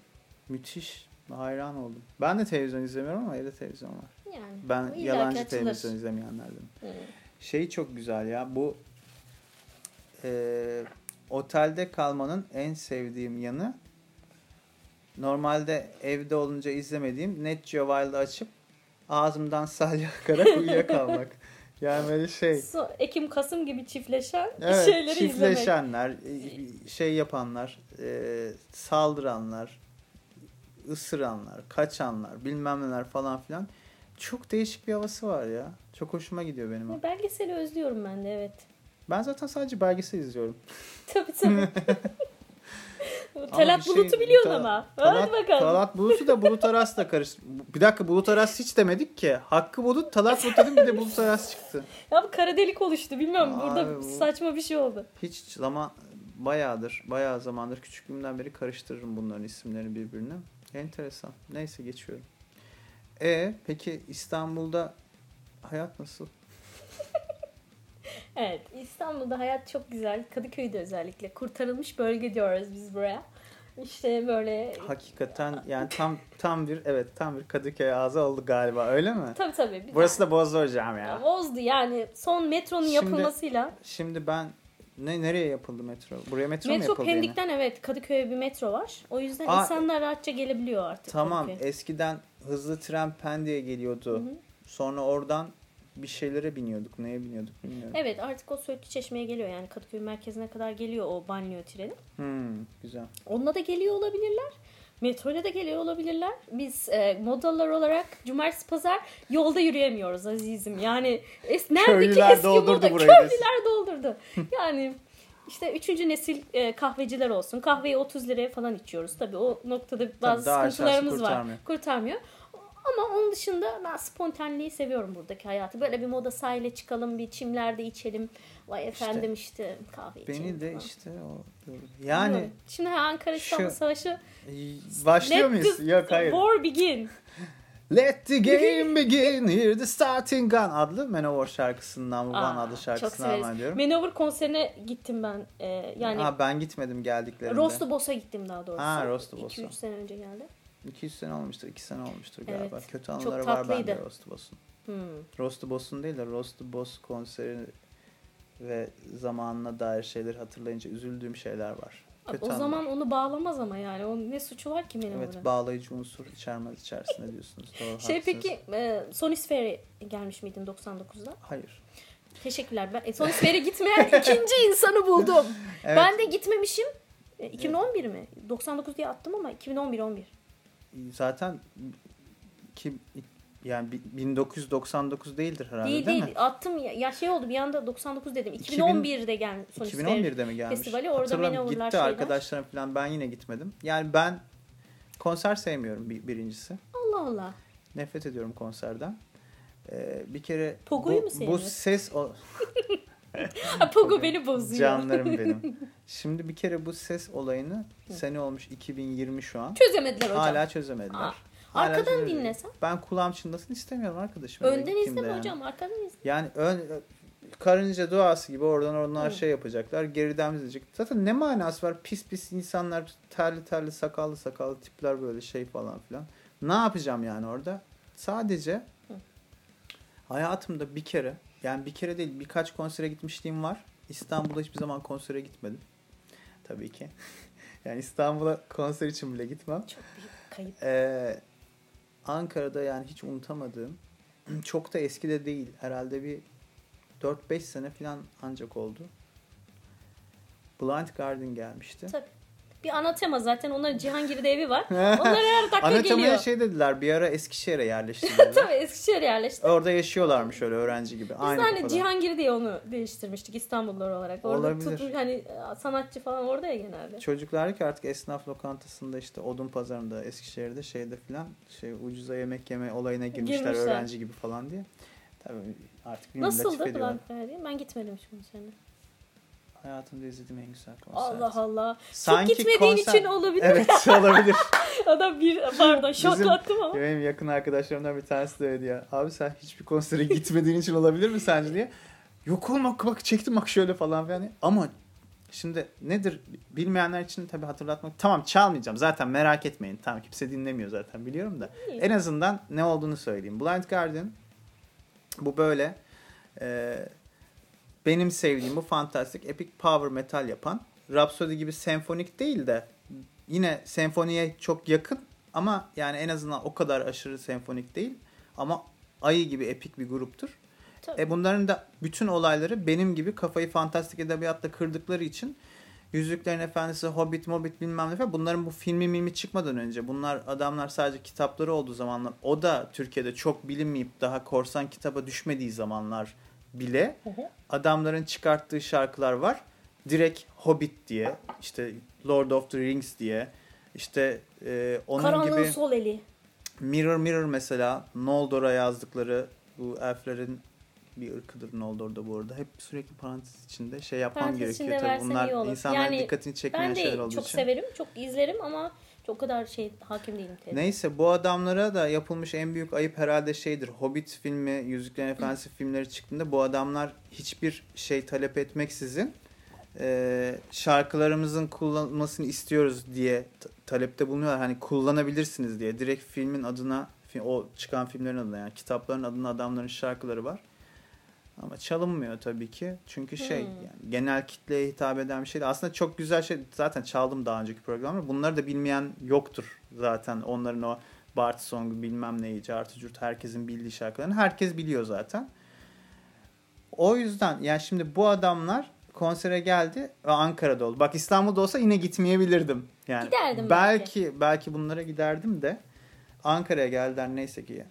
S1: Müthiş. Hayran oldum. Ben de televizyon izlemiyorum ama evde televizyon var.
S2: Yani.
S1: Ben yalancı
S2: açılır.
S1: televizyon izlemeyenlerdenim.
S2: Hı.
S1: Şey çok güzel ya bu e, otelde kalmanın en sevdiğim yanı normalde evde olunca izlemediğim Net Geo Wild'ı açıp ağzımdan salya akarak uyuyakalmak. Yani böyle şey
S2: So- Ekim Kasım gibi çiftleşen
S1: evet,
S2: şeyleri izlemek.
S1: çiftleşenler, e, şey yapanlar, e, saldıranlar, ısıranlar, kaçanlar, bilmem neler falan filan. Çok değişik bir havası var ya. Çok hoşuma gidiyor benim o.
S2: Belgeseli özlüyorum ben de evet.
S1: Ben zaten sadece belgesel izliyorum.
S2: Tabii tabii. Talat
S1: şey-
S2: Bulut'u biliyorsun
S1: Ta-
S2: ama.
S1: Talat,
S2: Hadi bakalım.
S1: Talat Bulut'u da Bulut Aras'la karış. Bir dakika Bulut Aras hiç demedik ki. Hakkı Bulut, Talat Bulut dedim bir de Bulut Aras çıktı.
S2: Ya bu kara delik oluştu bilmiyorum.
S1: Abi
S2: Burada
S1: bu-
S2: saçma bir şey oldu.
S1: Hiç zaman bayağıdır, bayağı zamandır küçüklüğümden beri karıştırırım bunların isimlerini birbirine. Enteresan. Neyse geçiyorum. E peki İstanbul'da hayat nasıl?
S2: Evet İstanbul'da hayat çok güzel. Kadıköy'de özellikle. Kurtarılmış bölge diyoruz biz buraya. İşte böyle
S1: Hakikaten yani tam tam bir evet tam bir Kadıköy ağzı oldu galiba öyle mi?
S2: tabii tabii.
S1: Burası da bozdu hocam
S2: Ya
S1: ya.
S2: Bozdu yani son metronun
S1: Şimdi-
S2: yapılmasıyla.
S1: Şimdi ben ne nereye yapıldı metro? Buraya metro, mu
S2: Metro
S1: yapıldı yine?
S2: Pendik'ten evet Kadıköy'e bir metro var. O yüzden
S1: Aa,
S2: insanlar rahatça gelebiliyor artık.
S1: Tamam
S2: Kadıköy'e.
S1: eskiden hızlı tren Pendik'e geliyordu.
S2: Hı hı.
S1: Sonra oradan bir şeylere biniyorduk. Neye biniyorduk bilmiyorum.
S2: Evet artık o Söğütlü Çeşme'ye geliyor yani Kadıköy merkezine kadar geliyor o banliyö treni.
S1: Hmm, güzel.
S2: Onunla da geliyor olabilirler. Metroyla da geliyor olabilirler. Biz e, modalar olarak cumartesi pazar yolda yürüyemiyoruz azizim. Yani es, neredeki
S1: Köylüler
S2: eski
S1: doldurdu
S2: moda? Köylüler doldurdu. yani işte üçüncü nesil e, kahveciler olsun. Kahveyi 30 liraya falan içiyoruz. Tabii o noktada bazı
S1: aşağısı
S2: sıkıntılarımız var.
S1: kurtarmıyor.
S2: Kurtarmıyor. Ama onun dışında ben spontaneliği seviyorum buradaki hayatı. Böyle bir moda sahile çıkalım, bir çimlerde içelim. Vay efendim işte, kahve içelim
S1: Beni de
S2: falan.
S1: işte o yani
S2: Bilmiyorum. Şimdi Ankara İstanbul Savaşı
S1: başlıyor
S2: Let
S1: muyuz?
S2: the
S1: Yok hayır.
S2: War begin.
S1: Let the game begin. Hear the starting gun adlı Manowar şarkısından bu
S2: Aa,
S1: Van adlı
S2: çok
S1: şarkısından hemen diyorum.
S2: Manowar konserine gittim ben. Ee, yani
S1: ha, ben gitmedim geldiklerinde.
S2: Rosto Boss'a gittim daha doğrusu.
S1: Ha, Rosto Boss'a.
S2: 2-3 sene önce geldi.
S1: 200 sene olmuştur, 2 sene olmuştur galiba.
S2: Evet,
S1: Kötü anıları var bende
S2: tatlıydı.
S1: Rostobos'un.
S2: Hmm.
S1: Rostobos'un değil de Rostobos konseri ve zamanına dair şeyleri hatırlayınca üzüldüğüm şeyler var. Kötü
S2: o
S1: anılar.
S2: zaman onu bağlamaz ama yani. Onun ne suçu var ki Manowar'ın?
S1: Evet bağlayıcı unsur içermez içerisinde diyorsunuz. Doğru,
S2: Şey
S1: haklısınız.
S2: peki e, Sonisfer'e gelmiş miydin 99'da?
S1: Hayır.
S2: Teşekkürler. Ben e, Sonisfer'e gitmeyen ikinci insanı buldum.
S1: Evet.
S2: Ben de gitmemişim. E, 2011 mi? 99 diye attım ama 2011 11.
S1: Zaten ki yani bi- 1999 değildir herhalde
S2: değil
S1: değil,
S2: değil.
S1: mi?
S2: Attım ya, ya şey oldu bir anda 99 dedim.
S1: 2000
S2: 2011'de gelmiş Sonisfer.
S1: 2011'de mi gelmiş?
S2: festivali, orada
S1: Hatırlamıyorum.
S2: Manowar'lar
S1: Gitti arkadaşlarım falan ben yine gitmedim. Yani ben konser sevmiyorum bir, birincisi.
S2: Allah Allah.
S1: Nefret ediyorum konserden. Ee, bir kere
S2: Pogo'yu
S1: bu,
S2: mu
S1: bu ses o
S2: Ha, Pogo beni bozuyor.
S1: canlarım benim. Şimdi bir kere bu ses olayını sene olmuş 2020 şu an.
S2: Çözemediler hocam.
S1: Hala çözemediler.
S2: Aa,
S1: Hala
S2: Arkadan
S1: söylüyorum.
S2: dinlesen.
S1: Ben kulağım çınlasın istemiyorum arkadaşım.
S2: Önden izleme
S1: yani.
S2: hocam arkadan izle.
S1: Yani ön, karınca duası gibi oradan onlar
S2: Hı.
S1: şey yapacaklar. Geriden izleyecek. Zaten ne manası var? Pis pis insanlar, terli terli, sakallı sakallı tipler böyle şey falan filan. Ne yapacağım yani orada? Sadece hayatımda bir kere, yani bir kere değil birkaç konsere gitmişliğim var. İstanbul'da hiçbir zaman konsere gitmedim. Tabii ki. yani İstanbul'a konser için bile gitmem.
S2: Çok büyük kayıp.
S1: Ee, Ankara'da yani hiç unutamadığım çok da eski de değil. Herhalde bir 4-5 sene falan ancak oldu. Blind Garden gelmişti.
S2: Tabii. Bir ana tema zaten. Onların Cihangir'de evi var. Onlar her dakika
S1: Anatomaya
S2: geliyor.
S1: şey dediler bir ara Eskişehir'e yerleştirdiler.
S2: Tabii Eskişehir'e yerleşti.
S1: Orada yaşıyorlarmış öyle öğrenci gibi.
S2: Biz
S1: Aynı
S2: hani
S1: kafadan.
S2: Cihangir diye onu değiştirmiştik İstanbullular olarak. Orada
S1: Olabilir.
S2: tutmuş hani sanatçı falan orada ya genelde.
S1: Çocuklar ki artık esnaf lokantasında işte odun pazarında Eskişehir'de şeyde filan şey ucuza yemek yeme olayına girmişler,
S2: Girmişler.
S1: öğrenci gibi falan diye. Tabii artık
S2: Nasıldı. Blank Verdi? Ben gitmedim hiç konserine.
S1: Hayatımda izlediğim en güzel konser.
S2: Allah Allah.
S1: Sanki
S2: Çok gitmediğin
S1: konser-
S2: için olabilir.
S1: Evet olabilir.
S2: Adam bir pardon şoklattım ama.
S1: Benim yakın arkadaşlarımdan bir tanesi de öyle ya. Abi sen hiçbir konsere gitmediğin için olabilir mi sence diye. Yok oğlum bak, bak çektim bak şöyle falan filan. Ama şimdi nedir bilmeyenler için tabii hatırlatmak. Tamam çalmayacağım zaten merak etmeyin. Tamam kimse dinlemiyor zaten biliyorum da.
S2: İyi.
S1: En azından ne olduğunu söyleyeyim. Blind Guardian bu böyle e, benim sevdiğim bu fantastik epic power metal yapan Rhapsody gibi senfonik değil de yine senfoniye çok yakın ama yani en azından o kadar aşırı senfonik değil ama ayı gibi epik bir gruptur.
S2: Tabii.
S1: E bunların da bütün olayları benim gibi kafayı fantastik edebiyatla kırdıkları için Yüzüklerin Efendisi, Hobbit, Mobbit bilmem ne falan bunların bu filmi milmi çıkmadan önce bunlar adamlar sadece kitapları olduğu zamanlar o da Türkiye'de çok bilinmeyip daha korsan kitaba düşmediği zamanlar bile
S2: Hı hı.
S1: adamların çıkarttığı şarkılar var. Direkt Hobbit diye, işte Lord of the Rings diye, işte e, onun
S2: Karanlığın
S1: gibi
S2: sol eli.
S1: Mirror Mirror mesela Noldor'a yazdıkları bu elflerin bir ırkıdır Noldor'da bu arada. Hep sürekli parantez içinde şey yapmam
S2: Parantez
S1: gerekiyor tabii. Bunlar insanların
S2: Yani
S1: dikkatini çekmeyen
S2: Ben
S1: şeyler
S2: de
S1: olduğu
S2: çok
S1: için.
S2: severim, çok izlerim ama çok kadar şey hakim değilim. tabii.
S1: Neyse bu adamlara da yapılmış en büyük ayıp herhalde şeydir. Hobbit filmi, Yüzüklerin Efendisi filmleri çıktığında bu adamlar hiçbir şey talep etmeksizin e, şarkılarımızın kullanılmasını istiyoruz diye talepte bulunuyorlar. Hani kullanabilirsiniz diye. Direkt filmin adına, o çıkan filmlerin adına yani kitapların adına adamların şarkıları var. Ama çalınmıyor tabii ki. Çünkü şey
S2: Hmm.
S1: yani genel kitleye hitap eden bir şey. değil. Aslında çok güzel şey. Zaten çaldım daha önceki programda. Bunları da bilmeyen yoktur zaten. Onların o Bart Song'u bilmem neyi, Cartı Curt herkesin bildiği şarkılarını herkes biliyor zaten. O yüzden yani şimdi bu adamlar konsere geldi ve Ankara'da oldu. Bak İstanbul'da olsa yine gitmeyebilirdim. Yani
S2: Giderdim
S1: belki.
S2: belki.
S1: Belki bunlara giderdim de Ankara'ya geldiler neyse ki.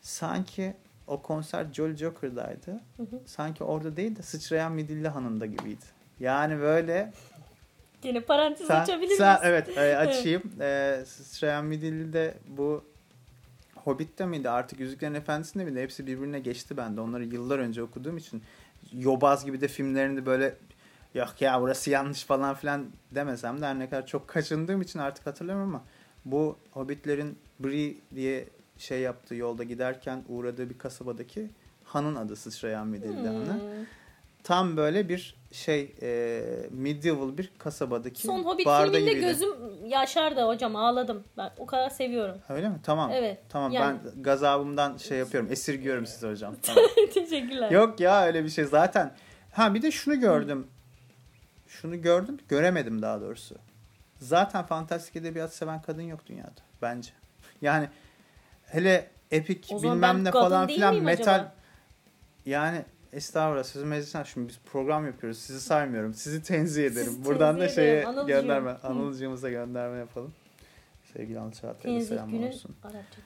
S1: Sanki o konser Jolly Joker'daydı.
S2: Hı hı.
S1: Sanki orada değil de Sıçrayan Midilli Hanı'nda gibiydi. Yani böyle
S2: Yine parantez
S1: sen,
S2: açabilir
S1: sen-
S2: misin?
S1: evet e, açayım. E, Sıçrayan Midilli'de bu Hobbit'te miydi artık Yüzüklerin Efendisi'nde miydi? Hepsi birbirine geçti bende. Onları yıllar önce okuduğum için Yobaz gibi de filmlerinde böyle yok ya burası yanlış falan filan demesem de her ne kadar çok kaçındığım için artık hatırlamıyorum ama bu Hobbitlerin Bree diye şey yaptığı yolda giderken uğradığı bir kasabadaki hanın adı Sıçrayan Midilli Hanı.
S2: Hmm.
S1: Tam böyle bir şey e, medieval bir kasabadaki
S2: Son Hobbit
S1: barda
S2: filminde
S1: gibiydi.
S2: gözüm yaşardı hocam ağladım. Ben o kadar seviyorum.
S1: Öyle mi? Tamam.
S2: Evet.
S1: Tamam
S2: yani-
S1: ben gazabımdan şey yapıyorum. Esirgiyorum sizi hocam. Tamam.
S2: Teşekkürler.
S1: Yok ya öyle bir şey zaten. Ha bir de şunu gördüm. Şunu gördüm, göremedim daha doğrusu. Zaten fantastik edebiyat seven kadın yok dünyada bence. Yani hele epik
S2: O
S1: bilmem ne falan filan metal
S2: acaba?
S1: yani estağfurullah sözüm meclisten şimdi biz program yapıyoruz. Sizi saymıyorum. Sizi tenzih ederim.
S2: Sizi
S1: Buradan da
S2: tenzih
S1: şeye
S2: ederim. Anılcığım.
S1: gönderme. Anılcığımıza gönderme yapalım. Sevgili Anıl Çağatay'a da selam
S2: günün
S1: olsun.
S2: Arapça.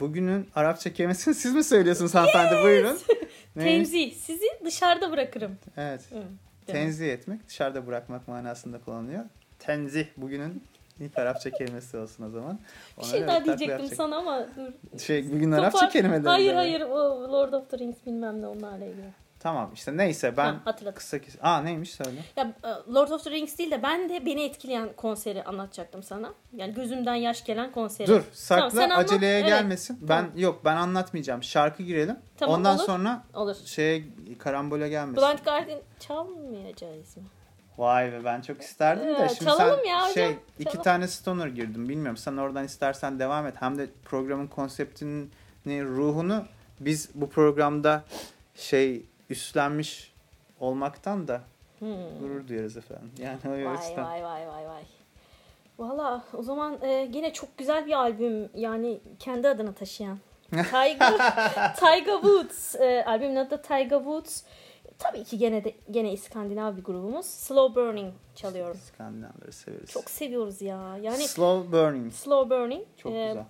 S1: Bugünün Arapça kelimesini siz mi söylüyorsunuz hanımefendi? Buyurun. Neymiş?
S2: Tenzih. Sizi dışarıda bırakırım.
S1: Evet.
S2: Demek.
S1: Tenzih etmek, dışarıda bırakmak manasında kullanılıyor. Tenzih bugünün ilk Arapça kelimesi olsun o zaman.
S2: Bir
S1: Ona
S2: şey
S1: göre
S2: daha diyecektim
S1: yapacak.
S2: sana ama dur.
S1: Şey bugün Arapça
S2: Topar-
S1: kelimeleri.
S2: Hayır hayır o Lord of the Rings bilmem ne onlarla ilgili.
S1: Tamam işte neyse ben
S2: Ha, hatırladım.
S1: kısa kes. Aa neymiş söyle.
S2: Ya e, Lord of the Rings değil de ben de beni etkileyen konseri anlatacaktım sana. Yani gözümden yaş gelen konseri.
S1: Dur sakla
S2: Tamam, sen anlat.
S1: aceleye
S2: Evet.
S1: gelmesin. Ben
S2: Tamam.
S1: yok ben anlatmayacağım. Şarkı girelim.
S2: Tamam,
S1: Ondan
S2: olur.
S1: sonra
S2: Olur.
S1: şeye karambole gelmesin.
S2: Blind Guardian çalmayacağız mı?
S1: Vay be ben çok isterdim de.
S2: Evet,
S1: Şimdi
S2: çalalım
S1: sen
S2: ya hocam,
S1: şey iki
S2: çalalım.
S1: tane stoner girdim. Bilmiyorum sen oradan istersen devam et. Hem de programın konseptinin ruhunu biz bu programda şey üstlenmiş olmaktan da
S2: Hmm.
S1: gurur duyarız efendim. Yani o
S2: Vay
S1: yüzden.
S2: vay vay vay vay. Valla o zaman e, yine çok güzel bir albüm yani kendi adını taşıyan. Tiger, Tiger Woods. E, albümün adı Tiger Woods. Tabii ki gene de gene İskandinav bir grubumuz. Slow Burning çalıyorum.
S1: İskandinavları severiz.
S2: Çok seviyoruz ya. Yani
S1: Slow Burning.
S2: Slow Burning.
S1: Çok
S2: e,
S1: güzel.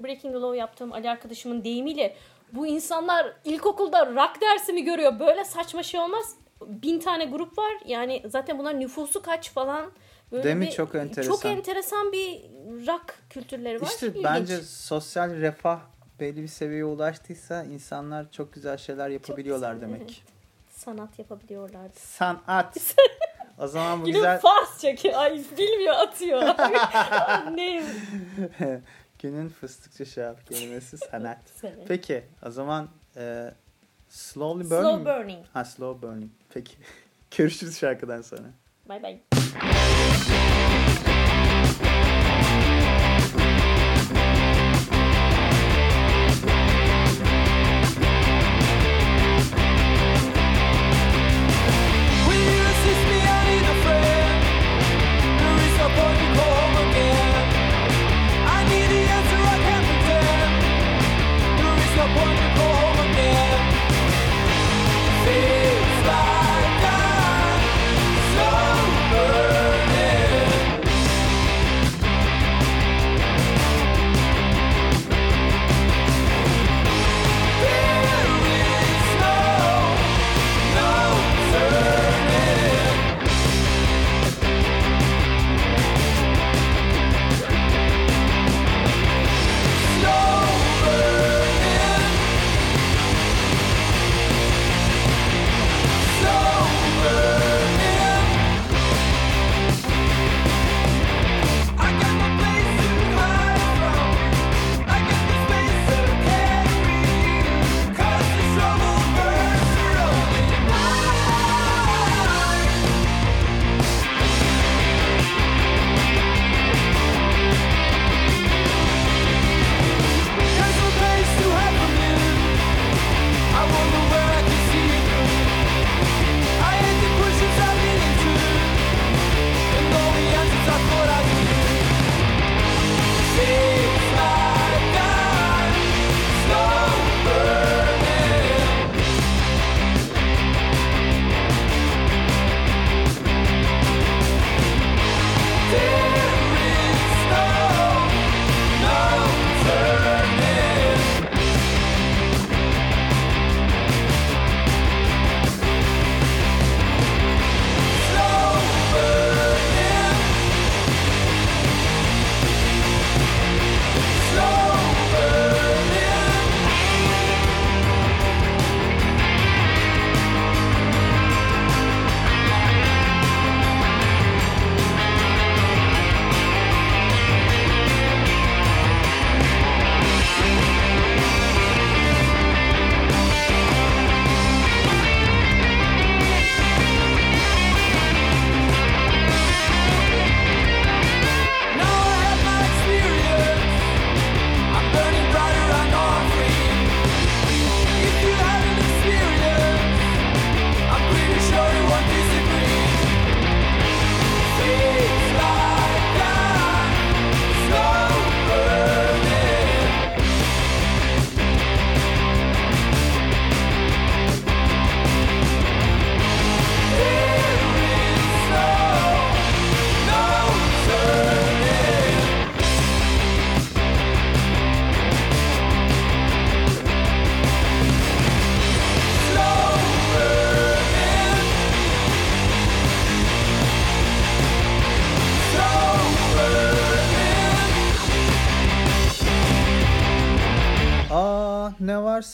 S2: Breaking the Law yaptığım Ali arkadaşımın deyimiyle bu insanlar ilkokulda rock dersi mi görüyor? Böyle saçma şey olmaz. Bin tane grup var. Yani zaten bunlar nüfusu kaç falan. Böyle
S1: Değil mi?
S2: bir-
S1: Çok enteresan.
S2: Çok enteresan bir rock kültürleri var.
S1: İşte
S2: İlginç.
S1: bence sosyal refah belli bir seviyeye ulaştıysa insanlar çok güzel şeyler yapabiliyorlar
S2: güzel,
S1: demek.
S2: evet. Sanat yapabiliyorlardı.
S1: Sanat. o zaman bu
S2: Yine
S1: güzel
S2: Farsça ki ay bilmiyor atıyor. ne?
S1: günün fıstıkçı şarap kelimesi sanat.
S2: Evet.
S1: Peki o zaman e, slowly burning.
S2: Slow
S1: mi?
S2: Burning.
S1: Ha slow burning. Peki. Görüşürüz şarkıdan sonra.
S2: Bye bye.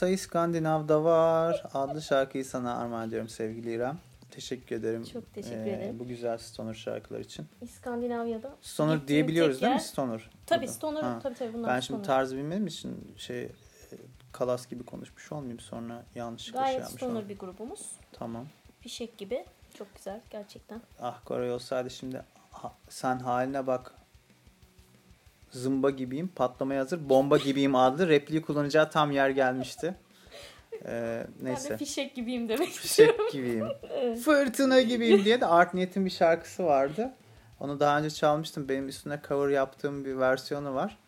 S1: Ne var? Sayı Skandinav'da var. Adlı şarkıyı sana armağan ediyorum sevgili İrem. Teşekkür ederim.
S2: Çok teşekkür
S1: ee,
S2: ederim.
S1: Bu güzel stoner şarkılar için.
S2: İskandinavya'da.
S1: Stoner diyebiliyoruz değil mi stoner?
S2: Tabii
S1: burada?
S2: stoner.
S1: Ha.
S2: Tabii tabii bunlar
S1: Ben şimdi
S2: stoner.
S1: tarzı bilmediğim için şey kalas gibi konuşmuş olmayayım sonra yanlışlıkla şey
S2: Gayet
S1: yapmış
S2: stoner
S1: olayım.
S2: bir grubumuz.
S1: Tamam.
S2: Fişek gibi. Çok güzel gerçekten.
S1: Ah Koray olsaydı şimdi ha- sen haline bak. Zımba gibiyim, patlamaya hazır, bomba gibiyim adlı repliği kullanacağı tam yer gelmişti. Ee,
S2: Ben de
S1: neyse.
S2: fişek gibiyim demek istiyorum.
S1: Fişek gibiyim. Fırtına gibiyim diye de Art Niyet'in bir şarkısı vardı. Onu daha önce çalmıştım. Benim üstüne cover yaptığım bir versiyonu var.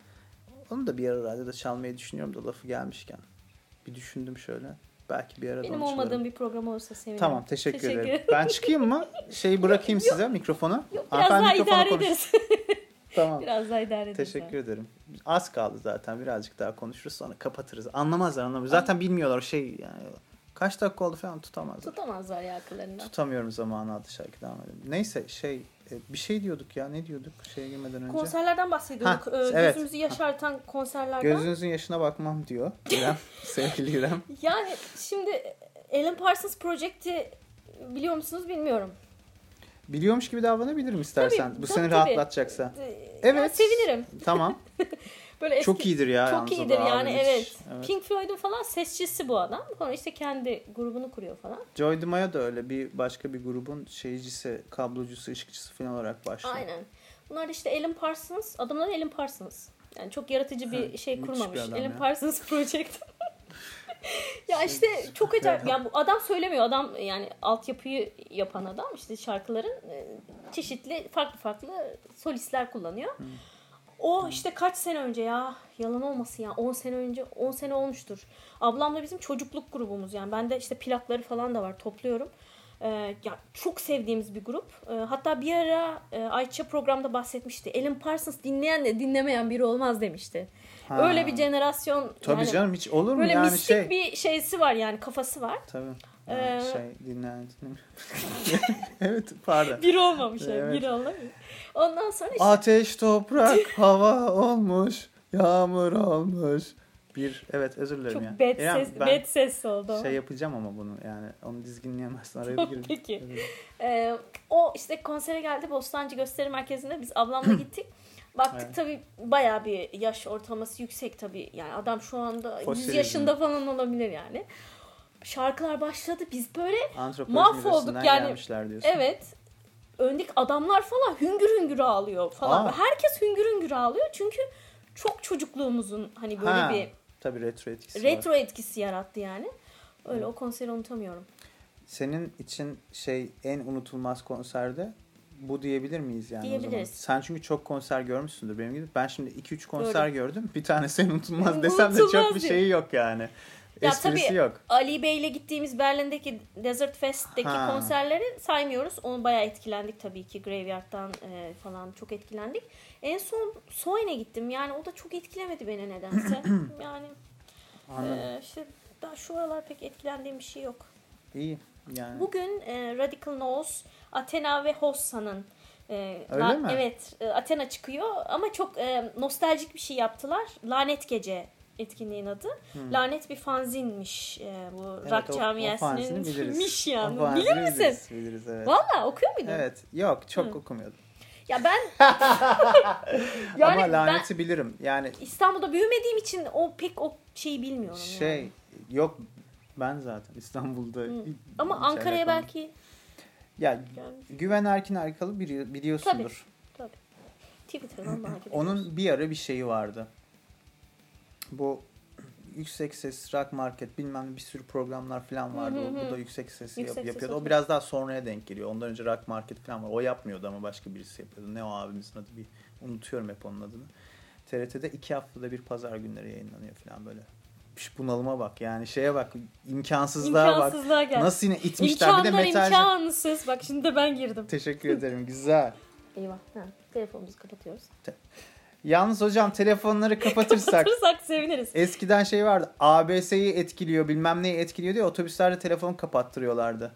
S1: Onu da bir ara radyoda çalmayı düşünüyorum da lafı gelmişken. Bir düşündüm şöyle. Belki bir ara da
S2: Benim
S1: çalarım.
S2: olmadığım bir program olursa sevinirim.
S1: Tamam teşekkür,
S2: Teşekkür
S1: ederim. Ben çıkayım mı? Şeyi bırakayım size mikrofonu.
S2: Yok, biraz
S1: Hanımefendi
S2: daha idare ederiz.
S1: Tamam.
S2: biraz daha idare ederiz.
S1: Teşekkür ederim. Az kaldı zaten. Birazcık daha konuşuruz sonra kapatırız. Anlamazlar anlamıyor. Zaten bilmiyorlar şey yani. Kaç dakika oldu falan tutamazlar.
S2: Tutamazlar ya akıllarından.
S1: Tutamıyorum zamanı adlı şarkı devam edelim. Neyse şey e, bir şey diyorduk ya ne diyorduk şeye girmeden önce.
S2: Konserlerden bahsediyorduk.
S1: Ha,
S2: Ee,
S1: evet.
S2: Gözümüzü yaşartan konserlerden.
S1: Gözünüzün yaşına bakmam diyor İrem. sevgili İrem.
S2: Yani şimdi Alan Parsons Project'i biliyor musunuz bilmiyorum.
S1: Biliyormuş gibi davranabilirim istersen.
S2: Tabii,
S1: Bu
S2: tabii,
S1: seni
S2: tabii.
S1: rahatlatacaksa.
S2: Ee,
S1: Evet.
S2: yani sevinirim.
S1: Tamam.
S2: Böyle eski,
S1: Çok iyidir ya.
S2: Çok iyidir yani evet.
S1: evet.
S2: Pink Floyd'un falan sesçisi bu adam. Sonra işte kendi grubunu kuruyor falan.
S1: Joy DiMaggio da öyle bir başka bir grubun şeycisi, kablocusu, ışıkçısı falan olarak başlıyor.
S2: Aynen. Bunlar da işte Alan Parsons. Adamlar Alan Parsons. Yani çok yaratıcı bir şey kurmamış.
S1: bir
S2: Alan
S1: ya.
S2: Parsons Project. Ya işte çok acayip. Yani bu adam söylemiyor. Adam yani altyapıyı yapan adam işte şarkıların e, çeşitli farklı farklı solistler kullanıyor. O işte kaç sene önce ya yalan olmasın ya 10 sene önce 10 sene olmuştur. Ablamla bizim çocukluk grubumuz yani bende işte plakları falan da var topluyorum. Ee, ya çok sevdiğimiz bir grup. Ee, hatta bir ara e, Ayça programda bahsetmişti. Alan Parsons dinleyen de dinlemeyen biri olmaz demişti.
S1: Ha.
S2: Öyle bir jenerasyon
S1: Tabii
S2: yani
S1: canım hiç olur mu
S2: böyle
S1: yani
S2: mistik
S1: şey.
S2: bir şeysi var yani kafası var.
S1: Tabii.
S2: Ee,
S1: Yani şey dinleyen dinlemiyor. evet pardon.
S2: Biri olmamış yani
S1: Evet.
S2: biri olamıyor. Ondan sonra işte
S1: Ateş, toprak, hava olmuş, yağmur olmuş. Bir, evet özür dilerim
S2: çok
S1: ya.
S2: bad,
S1: İrem,
S2: ses, bad ses oldu.
S1: şey yapacağım ama bunu yani onu dizginleyemezsin araya
S2: Tamam,
S1: girin.
S2: peki. Ee, o işte konsere geldi Bostancı Gösteri Merkezi'nde biz ablamla gittik. Baktık
S1: Evet.
S2: tabii bayağı bir yaş ortalaması yüksek tabii. Yani adam şu anda
S1: Fosil
S2: 100 yaşında falan olabilir yani. Şarkılar başladı. Biz böyle Mahvolduk yani. evet öndeki adamlar falan hüngür hüngür ağlıyor falan.
S1: Aa.
S2: Herkes hüngür hüngür ağlıyor çünkü çok çocukluğumuzun hani böyle
S1: Ha,
S2: bir
S1: Tabii retro etkisi var.
S2: retro etkisi yarattı yani. Öyle o konseri unutamıyorum.
S1: Senin için şey en unutulmaz konserde bu diyebilir miyiz yani o zaman?
S2: Diyebiliriz.
S1: Sen çünkü çok konser görmüşsündür benim gibi. Ben şimdi 2-3 konser gördüm. Bir tanesi en unutulmaz desem de çok bir şeyi yok yani.
S2: Ya
S1: Esprisi
S2: tabii,
S1: yok.
S2: Ali Bey ile gittiğimiz Berlin'deki Desert Fest'teki
S1: Ha.
S2: konserleri saymıyoruz. Onu bayağı etkilendik tabii ki. Graveyard'dan e, falan çok etkilendik. En son Soin'e gittim. Yani o da çok etkilemedi beni nedense. yani
S1: Anladım.
S2: e, işte daha şu aralar pek etkilendiğim bir şey yok.
S1: İyi yani.
S2: Bugün e, Radical Nose, Athena ve Hossa'nın e,
S1: Öyle
S2: la-
S1: mi?
S2: Evet, e, Athena çıkıyor ama çok e, nostaljik bir şey yaptılar. Lanet Gece etkinliğin adı. Lanet bir fanzinmiş e, bu
S1: Hmm. Evet,
S2: rock camiasının.
S1: fanzini biliriz.
S2: Miş
S1: O
S2: yani. Bilir misin?
S1: Biliriz, biliriz evet.
S2: Valla okuyor muydun?
S1: Evet. Yok çok
S2: Hı.
S1: okumuyordum.
S2: Ya ben yani
S1: Ama
S2: ben
S1: laneti bilirim. Yani
S2: İstanbul'da büyümediğim için o pek o şeyi bilmiyorum
S1: şey
S2: yani.
S1: yok ben zaten İstanbul'da.
S2: Hı. Ama Ankara'ya belki
S1: Ya
S2: yani,
S1: Güven Erkin Arkalı bili- biliyorsundur.
S2: Twitter'dan takip ediyoruz.
S1: Onun bir ara bir şeyi vardı. Bu yüksek ses rock market bilmem ne bir sürü programlar falan vardı.
S2: Hı hı
S1: O-
S2: hı.
S1: Bu da yüksek sesi yap-
S2: Yüksek ses
S1: yapıyordu. O
S2: oturuyor.
S1: biraz daha sonraya denk geliyor. Ondan önce rock market falan var. O yapmıyordu ama başka birisi yapıyordu. Ne o abimizin adı bir unutuyorum hep onun adını. TRT'de iki haftada bir pazar günleri yayınlanıyor falan böyle. Şş, bunalıma bak yani şeye bak imkansızlığa bak.
S2: İmkansızlığa gel.
S1: Nasıl yine itmişler bir de
S2: İmkanlar
S1: metalci.
S2: imkansız. Bak şimdi de ben girdim.
S1: Teşekkür ederim güzel.
S2: Eyvah. Ha, telefonumuzu kapatıyoruz.
S1: Yalnız hocam telefonları kapatırsak
S2: Kapatırsak seviniriz.
S1: eskiden şey vardı. ABS'yi etkiliyor bilmem neyi etkiliyor diye otobüslerde telefon kapattırıyorlardı.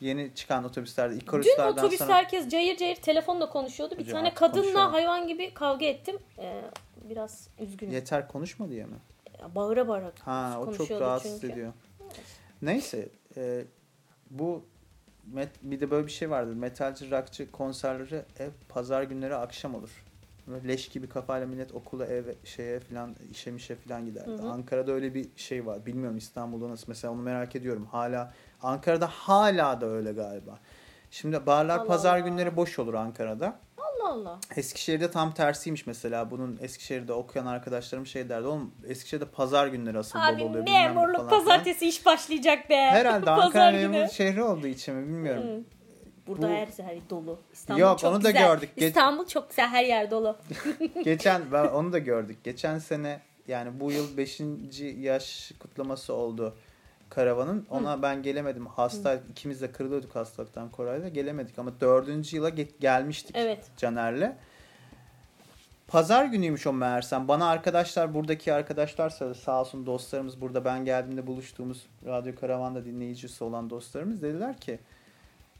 S1: Yeni çıkan otobüslerde
S2: Dün otobüste
S1: sonra.
S2: herkes cayır cayır telefonla konuşuyordu. Bir
S1: Hocam
S2: tane kadınla hayvan gibi kavga ettim. Ee, biraz üzgünüm.
S1: Yeter konuşma diye mi?
S2: Bağıra bağıra
S1: Ha o çok rahatsız
S2: çünkü.
S1: ediyor. Neyse e, bu met, bir de böyle bir şey vardır. Metalci, rockçı konserleri hep pazar günleri akşam olur. Böyle leş gibi kafayla millet okula, eve, şeye filan, işe mişe filan giderdi.
S2: Hı hı.
S1: Ankara'da öyle bir şey var. Bilmiyorum İstanbul'da nasıl. Mesela onu merak ediyorum. Hala Ankara'da hala da öyle galiba. Şimdi barlar
S2: Allah
S1: pazar
S2: Allah.
S1: günleri boş olur Ankara'da.
S2: Allah Allah.
S1: Eskişehir'de tam tersiymiş mesela. Bunun Eskişehir'de okuyan arkadaşlarım şey derdi. Oğlum Eskişehir'de pazar günleri asıl
S2: Abi
S1: dolu oluyor. ne
S2: memurluk
S1: falan filan."
S2: pazartesi iş başlayacak be.
S1: Herhalde Ankara memur şehri olduğu için mi bilmiyorum.
S2: Hı. Burada
S1: Bu-
S2: her yer dolu. İstanbul
S1: Yok,
S2: çok
S1: onu da
S2: güzel.
S1: gördük. Geç-
S2: İstanbul çok güzel her yer dolu.
S1: Geçen ben onu da gördük. Geçen sene yani bu yıl 5. yaş kutlaması oldu karavanın. Ona ben gelemedim. Hasta ikimiz de kırılıyorduk hastalıktan Koray'la. Gelemedik ama 4. yıla ge- gelmiştik
S2: Evet.
S1: Caner'le. Pazar günüymüş o meğersem. Bana arkadaşlar buradaki arkadaşlar. Sağ olsun dostlarımız burada ben geldiğimde buluştuğumuz Radyo Karavan'da dinleyicisi olan dostlarımız dediler ki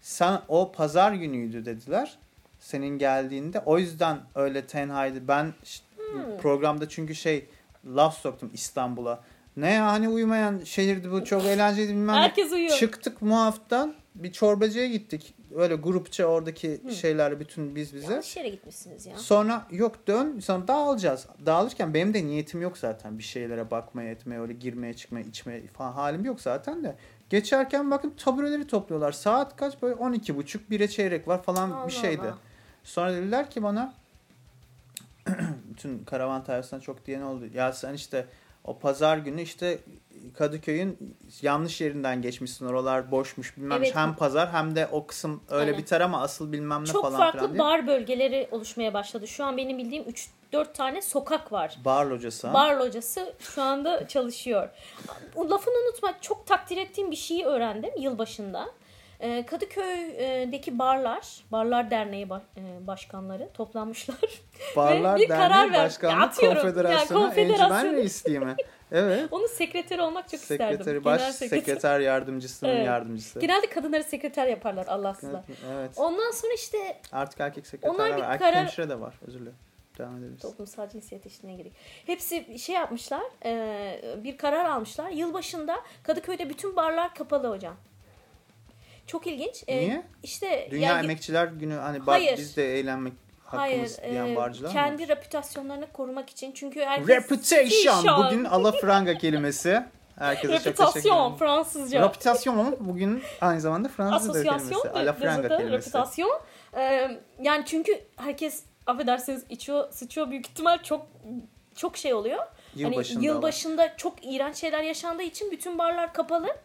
S1: sen o pazar günüydü dediler. Senin geldiğinde. O yüzden öyle tenhaydı. Ben
S2: Hmm.
S1: programda çünkü şey laf soktum İstanbul'a. Ne ya hani uyumayan şehirdi bu çok eğlenceliydi bilmem ne.
S2: Herkes uyuyor.
S1: Çıktık muaftan bir çorbacıya gittik. Öyle grupça oradaki şeylerle bütün biz bize.
S2: Yanlış yere gitmişsiniz ya.
S1: Sonra yok dön sonra dağılacağız. Dağılırken benim de niyetim yok zaten bir şeylere bakmaya etmeye öyle girmeye çıkmaya içmeye falan halim yok zaten de. Geçerken bakın tabureleri topluyorlar. Saat kaç böyle 12 buçuk bire çeyrek var falan
S2: Allah
S1: bir şeydi.
S2: Allah.
S1: Sonra dediler ki bana bütün karavan tersinden çok diyen oldu. Ya sen işte o pazar günü işte Kadıköy'ün yanlış yerinden geçmişsin. Oralar boşmuş bilmem
S2: Evet.
S1: hem pazar hem de o kısım öyle
S2: Aynen.
S1: biter ama asıl bilmem ne
S2: Çok
S1: falan
S2: farklı
S1: filan diye.
S2: bar bölgeleri oluşmaya başladı. Şu an benim bildiğim 3-4 tane sokak var.
S1: Bar locası.
S2: Bar locası şu anda çalışıyor. Lafını unutma. Çok takdir ettiğim bir şeyi öğrendim yılbaşında. Ee, Kadıköy'deki barlar, Barlar Derneği e, başkanları toplanmışlar.
S1: Barlar
S2: bir
S1: Derneği
S2: karar ver-
S1: Başkanlığı
S2: Atıyorum.
S1: Konfederasyonu
S2: Yani konfederasyonu.
S1: Encümen Reisliği mi? Evet.
S2: Onun sekreteri olmak çok isterdim.
S1: Sekreteri, baş
S2: Genel
S1: sekreter,
S2: sekreter.
S1: yardımcısının
S2: Evet.
S1: yardımcısı.
S2: Genelde kadınları sekreter yaparlar Allahsızlar.
S1: Evet.
S2: Ondan sonra işte
S1: Artık erkek sekreter
S2: Onlar bir
S1: var. Erkek
S2: karar-
S1: hemşire de var. Özür dilerim. Devam edebiliriz.
S2: toplumsal cinsiyet eşitliğine gerek. Hepsi şey yapmışlar, e, bir karar almışlar. Yılbaşında Kadıköy'de bütün barlar kapalı hocam. Çok ilginç. E,
S1: Niye?
S2: İşte
S1: Dünya
S2: yani-
S1: Emekçiler Günü hani bar,
S2: Hayır.
S1: biz de eğlenmek
S2: Hayır,
S1: hakkımız diyen
S2: e,
S1: barcılar mı?
S2: kendi reputasyonlarını korumak için. Çünkü herkes
S1: Reputation. Bugün alafranga kelimesi. Herkese çok teşekkür
S2: reputasyon
S1: ederim.
S2: Fransızca.
S1: Reputasyon bugün aynı zamanda Fransızca kelimesi. Alafranga
S2: yazıda
S1: kelimesi.
S2: reputasyon. E, yani çünkü herkes affedersiniz içiyor, sıçıyor büyük ihtimal çok çok şey oluyor.
S1: Yılbaşında
S2: hani yılbaşında çok iğrenç şeyler yaşandığı için bütün barlar kapalı.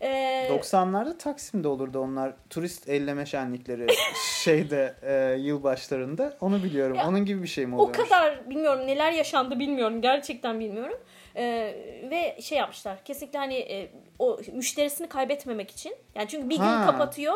S2: Ee,
S1: 90'larda Taksim'de olurdu onlar turist elleme şenlikleri şeyde e, yılbaşlarında. Onu biliyorum.
S2: Ya,
S1: Onun gibi bir şey mi
S2: o
S1: oluyormuş?
S2: kadar bilmiyorum neler yaşandı bilmiyorum gerçekten bilmiyorum. Ee, ve şey yapmışlar kesinlikle hani e, o müşterisini kaybetmemek için. Yani çünkü bir
S1: Ha,
S2: gün kapatıyor.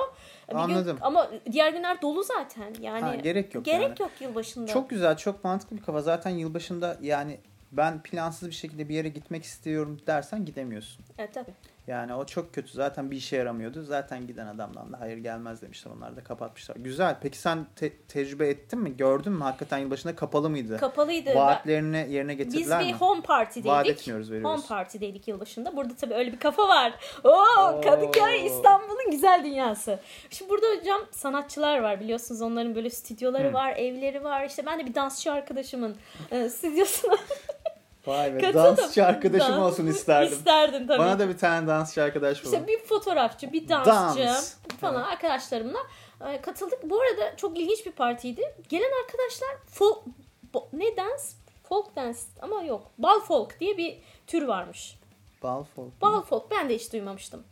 S2: Bir gün,
S1: anladım.
S2: ama diğer günler dolu zaten. Yani
S1: Ha, gerek yok
S2: gerek
S1: yani.
S2: yok yılbaşında.
S1: Çok güzel, çok mantıklı bir kafa. Zaten yılbaşında yani ben plansız bir şekilde bir yere gitmek istiyorum dersen gidemiyorsun.
S2: Evet tabii.
S1: Yani o çok kötü. Zaten bir işe yaramıyordu. Zaten giden adamdan da hayır gelmez demişler. Onlar da kapatmışlar. Güzel. Peki sen te- tecrübe ettin mi? Gördün mü? Hakikaten yılbaşında kapalı mıydı?
S2: Kapalıydı.
S1: Vaatlerini yerine
S2: Biz
S1: getirdiler
S2: bir
S1: mi?
S2: home party'deydik.
S1: Vaat etmiyoruz, veriyoruz.
S2: Home party'deydik yılbaşında. Burada tabii öyle bir kafa var. Oo,
S1: Oo.
S2: Kadıköy İstanbul'un güzel dünyası. Şimdi burada hocam sanatçılar var biliyorsunuz. Onların böyle stüdyoları
S1: Hı.
S2: var, evleri var. İşte ben de bir dansçı arkadaşımın e, stüdyosuna
S1: Vay be.
S2: katıldım.
S1: Dansçı arkadaşım
S2: Dans-
S1: olsun isterdim.
S2: İsterdim tabii.
S1: Bana da bir tane dansçı arkadaş bulun.
S2: İşte bir fotoğrafçı, bir dansçı
S1: Dans.
S2: falan arkadaşlarımla e, katıldık. Bu arada çok ilginç bir partiydi. Gelen arkadaşlar folk, ne dans? Folk dance ama yok. Bal folk diye bir tür varmış.
S1: Bal folk.
S2: Bal folk ben de hiç duymamıştım.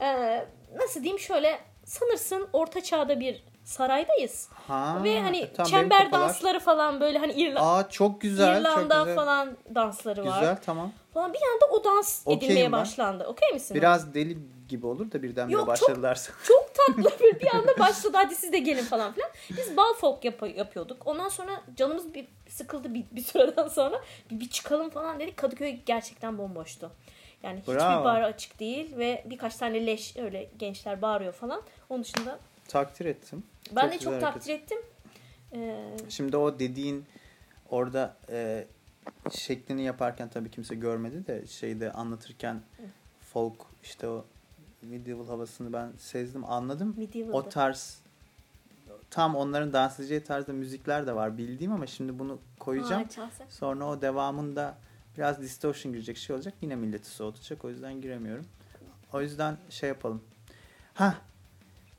S2: Ee, nasıl diyeyim şöyle sanırsın orta çağda bir saraydayız.
S1: Ha,
S2: Ve hani
S1: tam benim
S2: çember dansları falan böyle hani İrla-
S1: Aa çok güzel.
S2: İrlanda
S1: çok güzel.
S2: falan dansları var.
S1: Güzel tamam.
S2: Falan bir anda o dans
S1: Okeyim
S2: edilmeye
S1: ben.
S2: başlandı. Okey misin?
S1: Biraz deli gibi olur da birdenbire
S2: Yok, çok-
S1: başladılarsa.
S2: Çok tatlı bir bir anda başladı hadi siz de gelin falan filan. Biz bal folk yap- yapıyorduk. Ondan sonra canımız bir sıkıldı bir, bir süreden sonra bir, bir çıkalım falan dedik. Kadıköy gerçekten bomboştu. Yani hiçbir
S1: Bravo.
S2: bar açık değil ve birkaç tane leş öyle gençler bağırıyor falan. Onun dışında
S1: Takdir ettim.
S2: ben
S1: Çok
S2: de çok
S1: hareket.
S2: takdir ettim. Ee,
S1: Şimdi o dediğin orada e, şeklini yaparken tabii kimse görmedi de şeyde anlatırken folk işte o medieval havasını ben sezdim anladım.
S2: Medieval'da.
S1: O tarz tam onların dans edeceği tarzda müzikler de var bildiğim ama şimdi bunu koyacağım.
S2: Çalsak.
S1: Sonra o devamında biraz distortion girecek şey olacak. Yine milleti soğutacak. O yüzden giremiyorum. O yüzden şey yapalım. Ha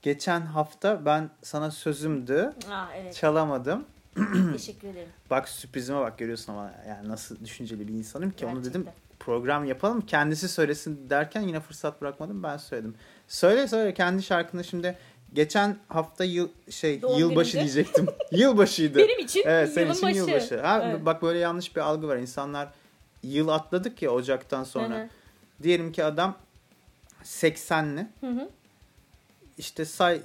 S1: geçen hafta ben sana sözümdü.
S2: Aa, evet.
S1: Çalamadım.
S2: Teşekkür ederim.
S1: Bak sürprizime bak görüyorsun ama yani nasıl düşünceli bir insanım ki onu
S2: Gerçekten.
S1: dedim program yapalım kendisi söylesin derken yine fırsat bırakmadım ben söyledim. Söyle söyle kendi şarkını şimdi geçen hafta yıl şey
S2: Doğum
S1: yılbaşı
S2: günümde.
S1: diyecektim. yılbaşıydı.
S2: Benim için
S1: Evet senin
S2: yılın
S1: için
S2: başı.
S1: yılbaşı. Ha,
S2: Evet.
S1: Bak böyle yanlış bir algı var. İnsanlar yıl atladık ya Ocak'tan sonra.
S2: Hı hı.
S1: Diyelim ki adam 80'li.
S2: Hı hı.
S1: İşte say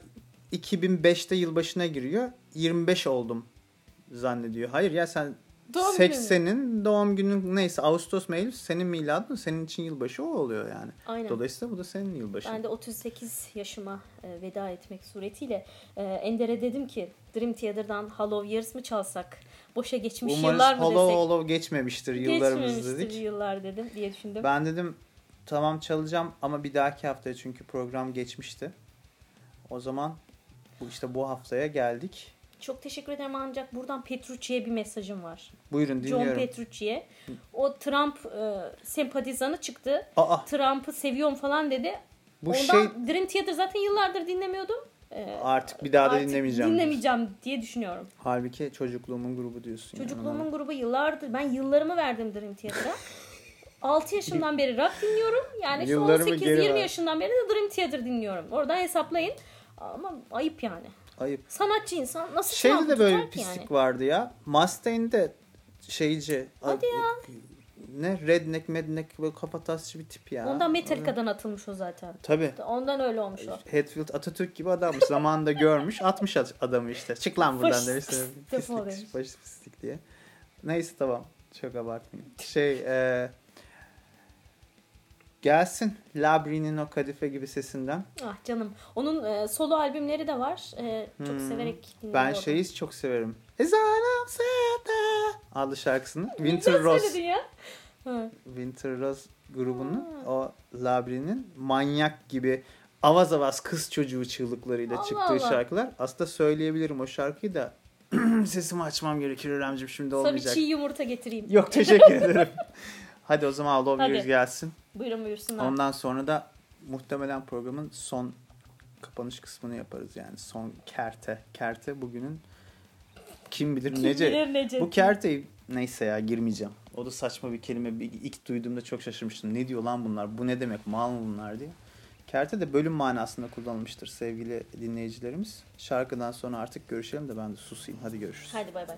S1: 2005'te yılbaşına giriyor. 25 oldum zannediyor. Hayır ya sen
S2: Doğum günü.
S1: 80'in doğum günün neyse Ağustos mu Eylül senin miladın senin için yılbaşı o oluyor yani.
S2: Aynen.
S1: Dolayısıyla bu da senin yılbaşın.
S2: Ben de 38 yaşıma e, veda etmek suretiyle e, Ender'e dedim ki Dream Theater'dan Hollow Years mı çalsak? Boşa geçmiş
S1: Umarız
S2: yıllar mı
S1: hollow
S2: desek?
S1: hollow geçmemiştir yıllarımız
S2: Geçmemiştir
S1: dedik.
S2: yıllar dedim diye düşündüm.
S1: Ben dedim tamam çalacağım ama bir dahaki haftaya çünkü program geçmişti. O zaman bu işte bu haftaya geldik.
S2: Çok teşekkür ederim ancak buradan Petrucci'ye bir mesajım var.
S1: Buyurun
S2: John
S1: dinliyorum.
S2: Petrucci'ye. O Trump e, sempatizanı çıktı.
S1: Aa
S2: Trump'ı seviyorum falan dedi.
S1: bu
S2: Ondan
S1: şey
S2: Dream Theater zaten yıllardır dinlemiyordum. E,
S1: artık bir daha da
S2: artık
S1: dinlemeyeceğim.
S2: Dinlemeyeceğim diye düşünüyorum.
S1: Halbuki çocukluğumun grubu diyorsun. yani.
S2: Çocukluğumun grubu yıllardır. Ben yıllarımı verdim Dream Theater'a. 6 yaşından beri rock dinliyorum. Yani
S1: geri
S2: 18-20
S1: ver.
S2: yaşından beri de Dream Theater dinliyorum. Oradan hesaplayın. Ama ayıp yani.
S1: Ayıp.
S2: Sanatçı insan nasıl
S1: Şeyde de böyle bir pislik
S2: yani?
S1: vardı ya. Mustaine'de şeyci.
S2: Hadi ya.
S1: Ne redneck medneck böyle kafatasçı bir tip ya.
S2: Ondan Metallica'dan atılmış o zaten.
S1: Tabii.
S2: Ondan öyle olmuş o.
S1: Hatfield Atatürk gibi adammış. Zamanında görmüş. Atmış ad- adamı işte. Çık lan buradan demiş. Pislik, faşist pislik diye. Neyse tamam. Çok abartmayayım. Şey e, gelsin Labri'nin o kadife gibi sesinden.
S2: Ah canım. Onun e, solo albümleri de var. E, çok
S1: Hmm.
S2: severek dinliyorum.
S1: Ben şeyi çok severim. Ezanım Seda adlı şarkısını. Winter Rose.
S2: ya.
S1: Winter Rose grubunun o Labri'nin manyak gibi avaz avaz kız çocuğu çığlıklarıyla
S2: Allah
S1: çıktığı
S2: Allah.
S1: şarkılar. Aslında söyleyebilirim o şarkıyı da sesimi açmam gerekir İremciğim şimdi
S2: Sana bir
S1: olmayacak.
S2: çiğ yumurta getireyim.
S1: Yok teşekkür ederim. Hadi o zaman Love
S2: Hadi.
S1: Years gelsin.
S2: Buyurun buyursunlar.
S1: Ondan sonra da muhtemelen programın son kapanış kısmını yaparız yani. Son kerte. Kerte bugünün kim bilir
S2: Kim
S1: nece.
S2: bilir nece.
S1: Bu kerteyi neyse ya girmeyeceğim. O da saçma bir kelime. Bir- İlk duyduğumda çok şaşırmıştım. Ne diyor lan bunlar? Bu ne demek? Mal mı bunlar diye. Kerte de bölüm manasında kullanılmıştır sevgili dinleyicilerimiz. Şarkıdan sonra artık görüşelim de ben de susayım. Hadi görüşürüz.
S2: Hadi bay bay.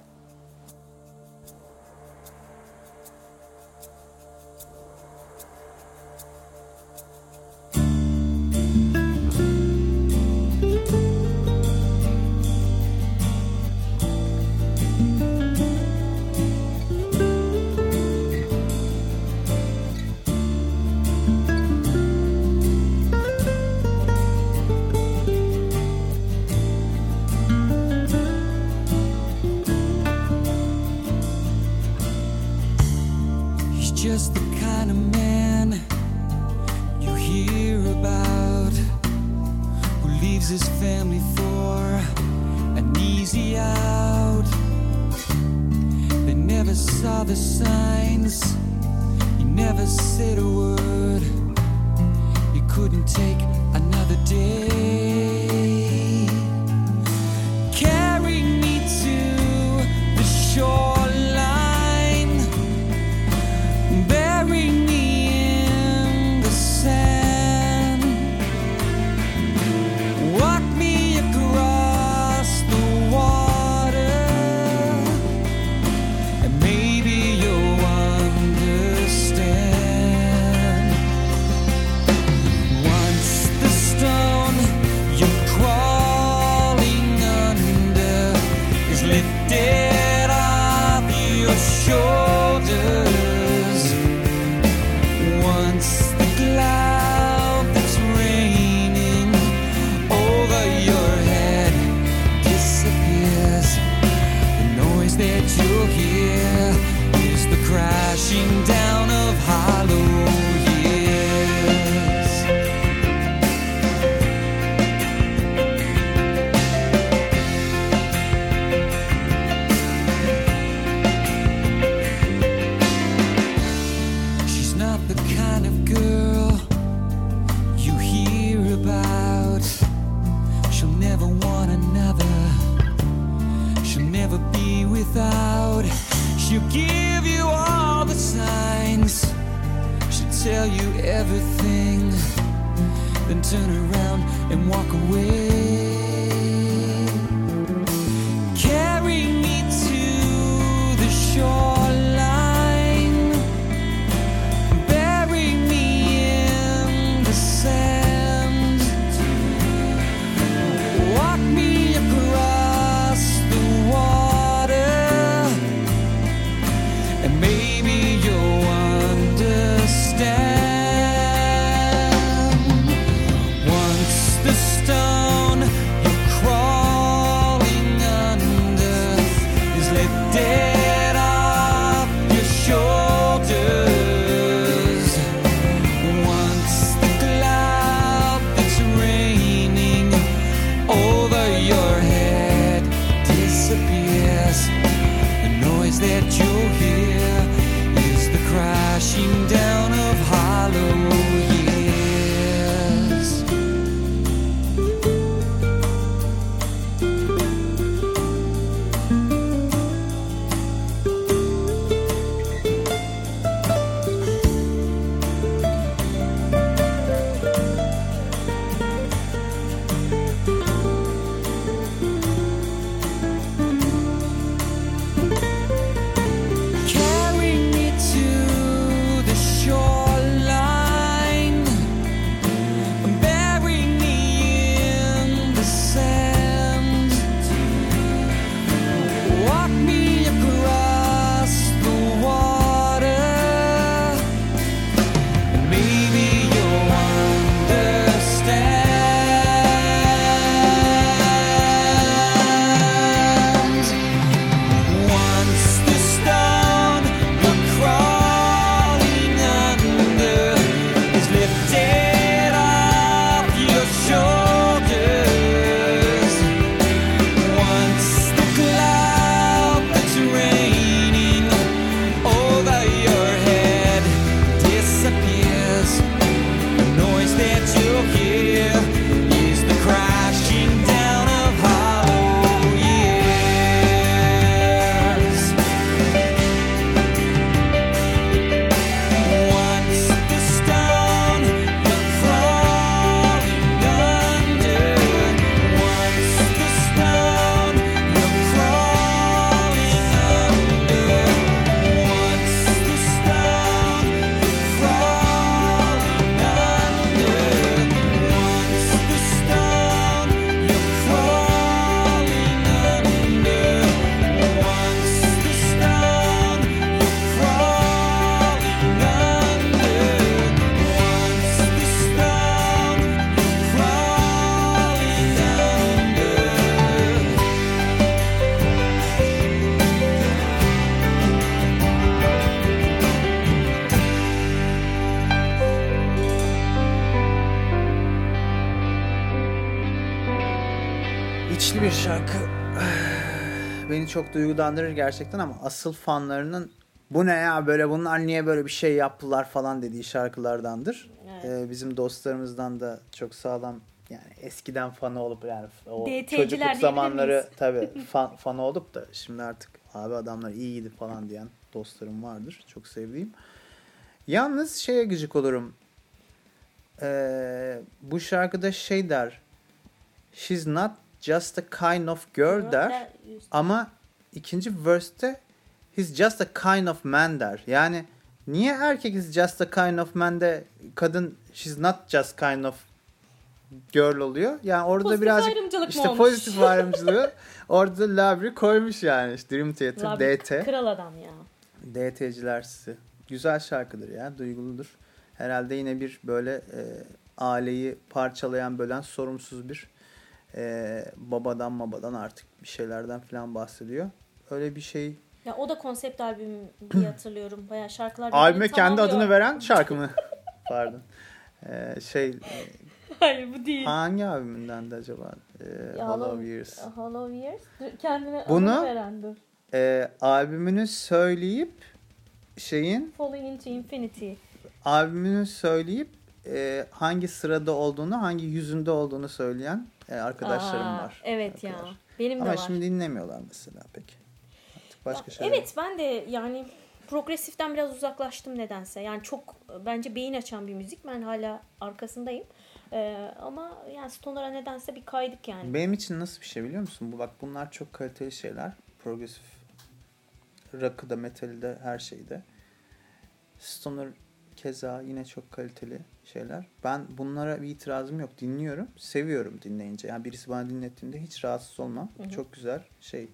S1: Çok duygulandırır gerçekten ama asıl fanlarının bu ne ya böyle bunlar niye böyle bir şey yaptılar falan dediği şarkılardandır.
S2: Evet.
S1: Ee, bizim dostlarımızdan da çok sağlam yani eskiden fanı olup yani o çocukluk zamanları tabii fan, fanı olup da şimdi artık abi adamlar iyiydi falan diyen dostlarım vardır. Çok sevdiğim. Yalnız şeye gıcık olurum. Ee, bu şarkıda şey der. She's not just a kind of girl der. Ama ikinci verse'te he's just a kind of man der. Yani niye erkek is just a kind of man de kadın she's not just kind of girl oluyor. Yani orada
S2: Pozitif
S1: biraz
S2: ayrımcılık mı
S1: işte
S2: olmuş?
S1: pozitif ayrımcılığı orada Labri koymuş yani. İşte Dream Theater,
S2: Labri
S1: DT.
S2: Kral adam ya.
S1: DT'ciler sizi. Güzel şarkıdır ya, duyguludur. Herhalde yine bir böyle e, aileyi parçalayan, bölen sorumsuz bir e, babadan babadan artık bir şeylerden falan bahsediyor. Öyle bir şey
S2: Ya o da konsept albüm diye hatırlıyorum. Bayağı şarkılar
S1: Albüme kendi adını veren şarkı mı? Pardon. Ee, şey
S2: Hayır bu değil.
S1: hangi albümünden de acaba? Ee,
S2: Ya,
S1: Hollow Years.
S2: Hollow Years. Kendine
S1: Bunu-
S2: adını veren dur.
S1: Ee, albümünü söyleyip şeyin
S2: Falling into Infinity.
S1: albümünü söyleyip e, hangi sırada olduğunu, hangi yüzünde olduğunu söyleyen e, arkadaşlarım
S2: Aa,
S1: var.
S2: Evet ya.
S1: Arkadaşlar.
S2: Benim de
S1: Ama
S2: var.
S1: şimdi dinlemiyorlar mesela pek. Başka şeyler.
S2: Evet ben de yani progresiften biraz uzaklaştım nedense. Yani çok bence beyin açan bir müzik. Ben hala arkasındayım. Ee, ama yani Stoner'a nedense bir kaydık yani.
S1: Benim için nasıl bir şey biliyor musun? Bu bak bunlar çok kaliteli şeyler. Progresif rock'ı da metali de her şeyde. Stoner keza yine çok kaliteli şeyler. Ben bunlara bir itirazım yok. Dinliyorum. Seviyorum dinleyince. Yani birisi bana dinlettiğinde hiç rahatsız olmam.
S2: Hı hı.
S1: Çok güzel şey.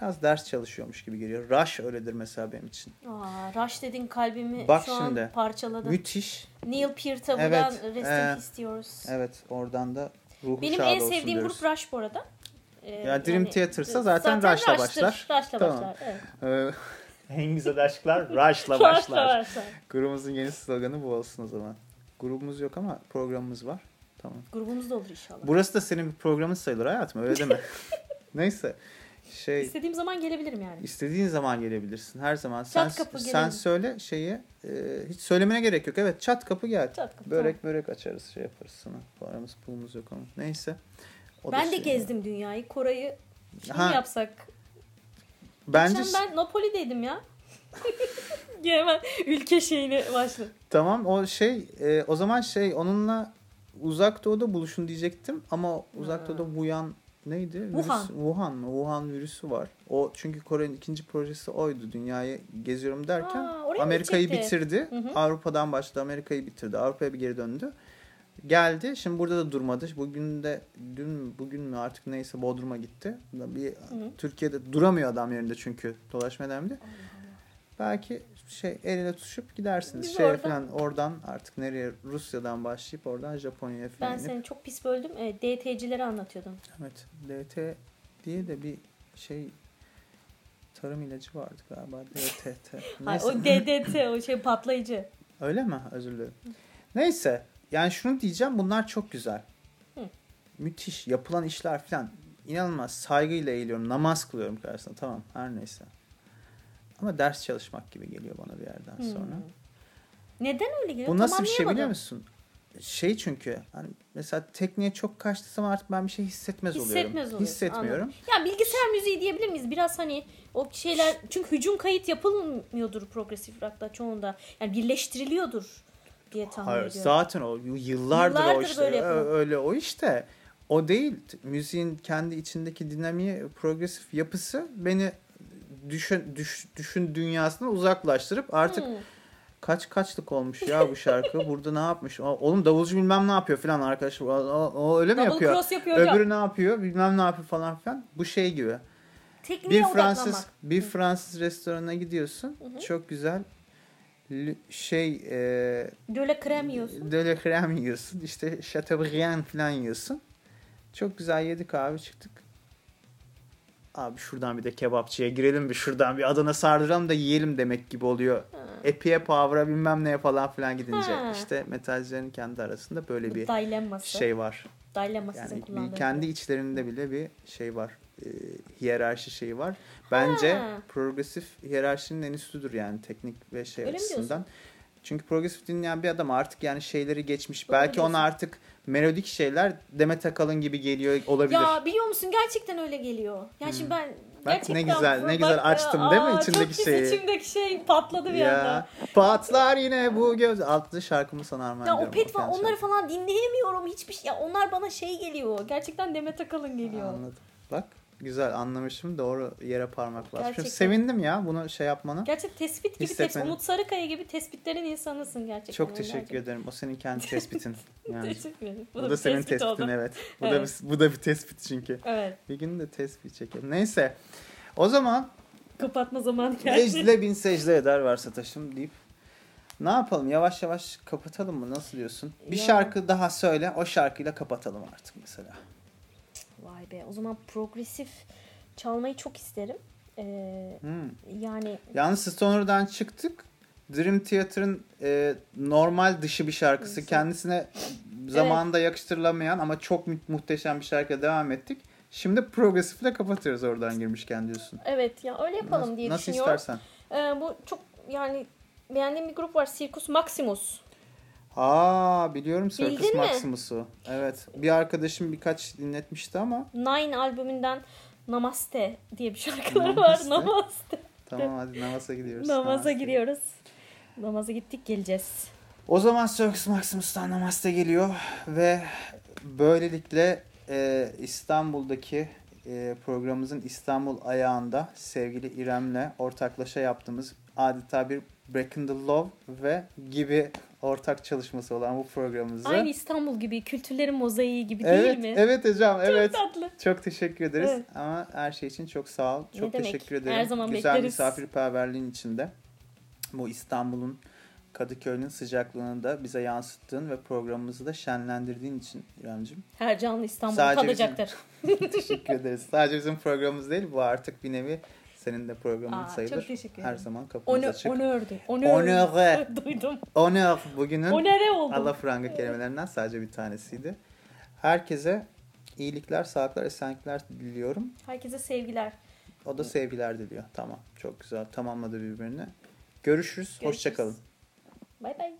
S1: Biraz ders çalışıyormuş gibi geliyor. Rush öyledir mesela benim için.
S2: Aa, Rush dedin kalbimi
S1: Bak
S2: şu an
S1: şimdi.
S2: parçaladı.
S1: Müthiş.
S2: Neil Peart'a buradan
S1: Evet,
S2: rest
S1: e,
S2: peace diyoruz.
S1: Evet oradan da ruhu
S2: Benim
S1: şad
S2: en sevdiğim
S1: diyoruz.
S2: grup Rush bu arada. Ee,
S1: Ya Dream Theater'sa zaten
S2: zaten
S1: Rush'la
S2: Rush'tır.
S1: başlar.
S2: Rush'la
S1: Tamam.
S2: başlar. Evet.
S1: Ee, en güzel aşklar Rush'la
S2: Rush'la
S1: başlar.
S2: başlar.
S1: Grubumuzun yeni sloganı bu olsun o zaman. Grubumuz yok ama programımız var. Tamam.
S2: Grubumuz da olur inşallah.
S1: Burası da senin bir programın sayılır hayatım öyle deme. Neyse. Şey
S2: İstediğim zaman gelebilirim yani.
S1: istediğin zaman gelebilirsin her zaman. Sen,
S2: Çat kapı
S1: sen
S2: gelelim.
S1: söyle şeyi e, hiç söylemene gerek yok. Evet çat kapı gel.
S2: Çat kapı,
S1: Börek börek açarız şey yaparız sana. Paramız pulumuz yok ama. Neyse. O
S2: Ben de
S1: şey-
S2: gezdim dünyayı. Koray'ı şey
S1: Ha,
S2: yapsak?
S1: Bence
S2: Geçen ben Napoli'deydim ya. Hemen ülke şeyine başladım.
S1: Tamam o şey e, o zaman şey onunla uzak doğuda buluşun diyecektim ama uzak doğuda Wuhan neydi? Virüs,
S2: Wuhan.
S1: Wuhan mı? Wuhan virüsü var. O çünkü Kore'nin ikinci projesi oydu. Dünyayı geziyorum derken
S2: Aa,
S1: Amerika'yı bitirdi.
S2: Hı hı.
S1: Avrupa'dan başladı. Amerika'yı bitirdi. Avrupa'ya bir geri döndü. Geldi. Şimdi burada da durmadı. Bugün de dün bugün mü artık neyse Bodrum'a gitti. Bir
S2: hı.
S1: Türkiye'de duramıyor adam yerinde çünkü dolaşmaya devam ediyor. Belki şey el ele tutuşup gidersiniz.
S2: Biz
S1: Şey
S2: oradan-
S1: falan oradan artık nereye Rusya'dan başlayıp oradan Japonya'ya falan
S2: Ben
S1: inip.
S2: seni çok pis böldüm. E, DT'cileri anlatıyordum.
S1: Evet. DT diye de bir şey tarım ilacı vardı galiba. DTT.
S2: Hayır, o DDT o şey patlayıcı.
S1: Öyle mi? Özür dilerim. Neyse. Yani şunu diyeceğim. Bunlar çok güzel.
S2: Hı.
S1: Müthiş. Yapılan işler falan inanılmaz. Saygıyla eğiliyorum. Namaz kılıyorum karşısında. Tamam. Her neyse. Ama ders çalışmak gibi geliyor bana bir yerden
S2: Hmm.
S1: sonra.
S2: Neden öyle geliyor?
S1: Bu nasıl bir şey biliyor musun? Şey çünkü hani mesela tekniğe çok kaçtı zaman artık ben bir şey hissetmez oluyorum.
S2: Hissetmez oluyorsun,
S1: Hissetmiyorum.
S2: anladım. Ya bilgisayar müziği diyebilir miyiz? Biraz hani o şeyler çünkü hücum kayıt yapılmıyordur progresif rock'ta çoğunda. Yani birleştiriliyordur diye tahmin
S1: Hayır,
S2: ediyorum.
S1: zaten o yıllardır, o
S2: Yıllardır
S1: işte
S2: böyle
S1: öyle o işte. O değil. Müziğin kendi içindeki dinamiği, progresif yapısı beni düşün düş, düşün dünyasına uzaklaştırıp artık
S2: Hmm.
S1: kaç kaçlık olmuş ya bu şarkı. Burada ne yapmış? O- Oğlum davulcu bilmem ne yapıyor falan arkadaşlar. O, o- öyle mi
S2: Double
S1: yapıyor?
S2: cross yapıyor hocam.
S1: Öbürü ne yapıyor? Bilmem ne yapıyor falan filan. Bu şey gibi.
S2: Tekniğe
S1: Bir. Fransız bir Fransız restoranına gidiyorsun. Çok güzel şey e,
S2: Böyle krem yiyorsun.
S1: la crème yiyorsun. İşte Chateaubriand falan yiyorsun. Çok güzel yedik abi çıktık. Abi şuradan bir de kebapçıya girelim bir şuradan bir Adana sardıralım da yiyelim demek gibi oluyor. Epiye Power'a bilmem neye falan filan gidince.
S2: Ha.
S1: işte metalcilerin kendi arasında böyle bir
S2: Dilemması.
S1: şey var.
S2: Dilemma sizin
S1: Yani bir
S2: kullandığınız.
S1: kendi içlerinde bile bir şey var. E, hiyerarşi şeyi var. Bence
S2: Ha.
S1: progresif hiyerarşinin en üstüdür yani teknik ve şey
S2: Öyle mi
S1: açısından.
S2: diyorsun?
S1: Çünkü progresif dinleyen bir adam artık yani şeyleri geçmiş. Belki ona artık melodik şeyler Demet Akalın gibi geliyor olabilir.
S2: Ya biliyor musun gerçekten öyle geliyor. Ya şimdi ben
S1: Bak
S2: gerçekten
S1: ne güzel, ne
S2: bak-
S1: güzel açtım değil mi
S2: Aa,
S1: içindeki
S2: çok
S1: şeyi?
S2: içimdeki şey patladı bir anda.
S1: ya patlar yine bu göz. Altlı şarkımı sana armağan
S2: Ya o pet falan
S1: kendi
S2: onları falan dinleyemiyorum hiçbir şey. Ya onlar bana şey geliyor. Gerçekten Demet Akalın geliyor.
S1: Anladım. Bak güzel anlamışım. Doğru yere parmak basmışım. Sevindim ya bunu şey yapmana.
S2: Gerçek tespit gibi tespit. Umut Sarıkaya gibi tespitlerin insanısın gerçekten.
S1: Çok teşekkür
S2: gerçekten.
S1: ederim. O senin kendi tespitin. Yani.
S2: Teşekkür ederim.
S1: bu,
S2: bir
S1: da senin
S2: tespit
S1: tespitin
S2: oldu.
S1: evet. Bu
S2: Evet.
S1: da bir, bu da bir tespit çünkü.
S2: Evet.
S1: Bir gün de tespit çekelim. Neyse. O zaman
S2: Kapatma zamanı geldi.
S1: Ecdile bin secde eder varsa taşım deyip ne yapalım yavaş yavaş kapatalım mı nasıl diyorsun? Bir
S2: Ya.
S1: şarkı daha söyle o şarkıyla kapatalım artık mesela.
S2: Vay be. O zaman progresif çalmayı çok isterim. Ee,
S1: Hmm.
S2: yani
S1: Yalnız Stoner'dan çıktık. Dream Theater'ın e, normal dışı bir şarkısı. Kendisine zamanında yakıştırılamayan ama çok mu- muhteşem bir şarkıyla devam ettik. Şimdi progresifle kapatıyoruz oradan girmişken diyorsun.
S2: evet ya öyle yapalım
S1: Nasıl,
S2: diye
S1: nasıl
S2: düşünüyorum.
S1: istersen.
S2: Ee, bu çok yani beğendiğim bir grup var. Circus Maximus.
S1: Aa biliyorum Circus
S2: Bildin mi?
S1: Maximus'u. Evet. Bir arkadaşım birkaç dinletmişti ama
S2: Nine albümünden Namaste diye bir şarkıları
S1: Namaste.
S2: var. Namaste.
S1: tamam hadi namaza gidiyoruz.
S2: Namaza
S1: Namaste.
S2: giriyoruz. Namaza gittik geleceğiz.
S1: O zaman Circus Maximus'tan Namaste geliyor ve böylelikle e, İstanbul'daki e, programımızın İstanbul ayağında sevgili İrem'le ortaklaşa yaptığımız adeta bir Breaking the Love ve gibi ortak çalışması olan bu programımızı.
S2: Aynı İstanbul gibi, kültürlerin mozaiği gibi
S1: evet,
S2: değil mi?
S1: evet hocam, evet.
S2: Çok tatlı.
S1: Çok teşekkür ederiz
S2: Evet.
S1: ama her şey için çok sağ ol.
S2: Ne
S1: Çok
S2: demek.
S1: teşekkür ederim.
S2: Her zaman
S1: Güzel
S2: bekleriz.
S1: misafirperverliğin içinde bu İstanbul'un Kadıköy'ün sıcaklığını da bize yansıttığın ve programımızı da şenlendirdiğin için İremciğim.
S2: Her canlı İstanbul
S1: Sadece
S2: tadacaktır.
S1: teşekkür ederiz. Sadece bizim programımız değil bu artık bir nevi senin de programın
S2: Aa,
S1: sayılır.
S2: çok teşekkür
S1: Her
S2: ederim.
S1: zaman kapımız
S2: Onu,
S1: açık.
S2: onördü. Onör.
S1: Onöre.
S2: Duydum.
S1: Honor bugünün
S2: Onere oldu.
S1: Alafranga kelimelerinden sadece bir tanesiydi. Herkese iyilikler, sağlıklar, esenlikler diliyorum.
S2: Herkese sevgiler.
S1: O da sevgiler diliyor. Tamam. Çok güzel. Tamamladı birbirini. Görüşürüz.
S2: Görüşürüz.
S1: Hoşçakalın.
S2: Bay bay.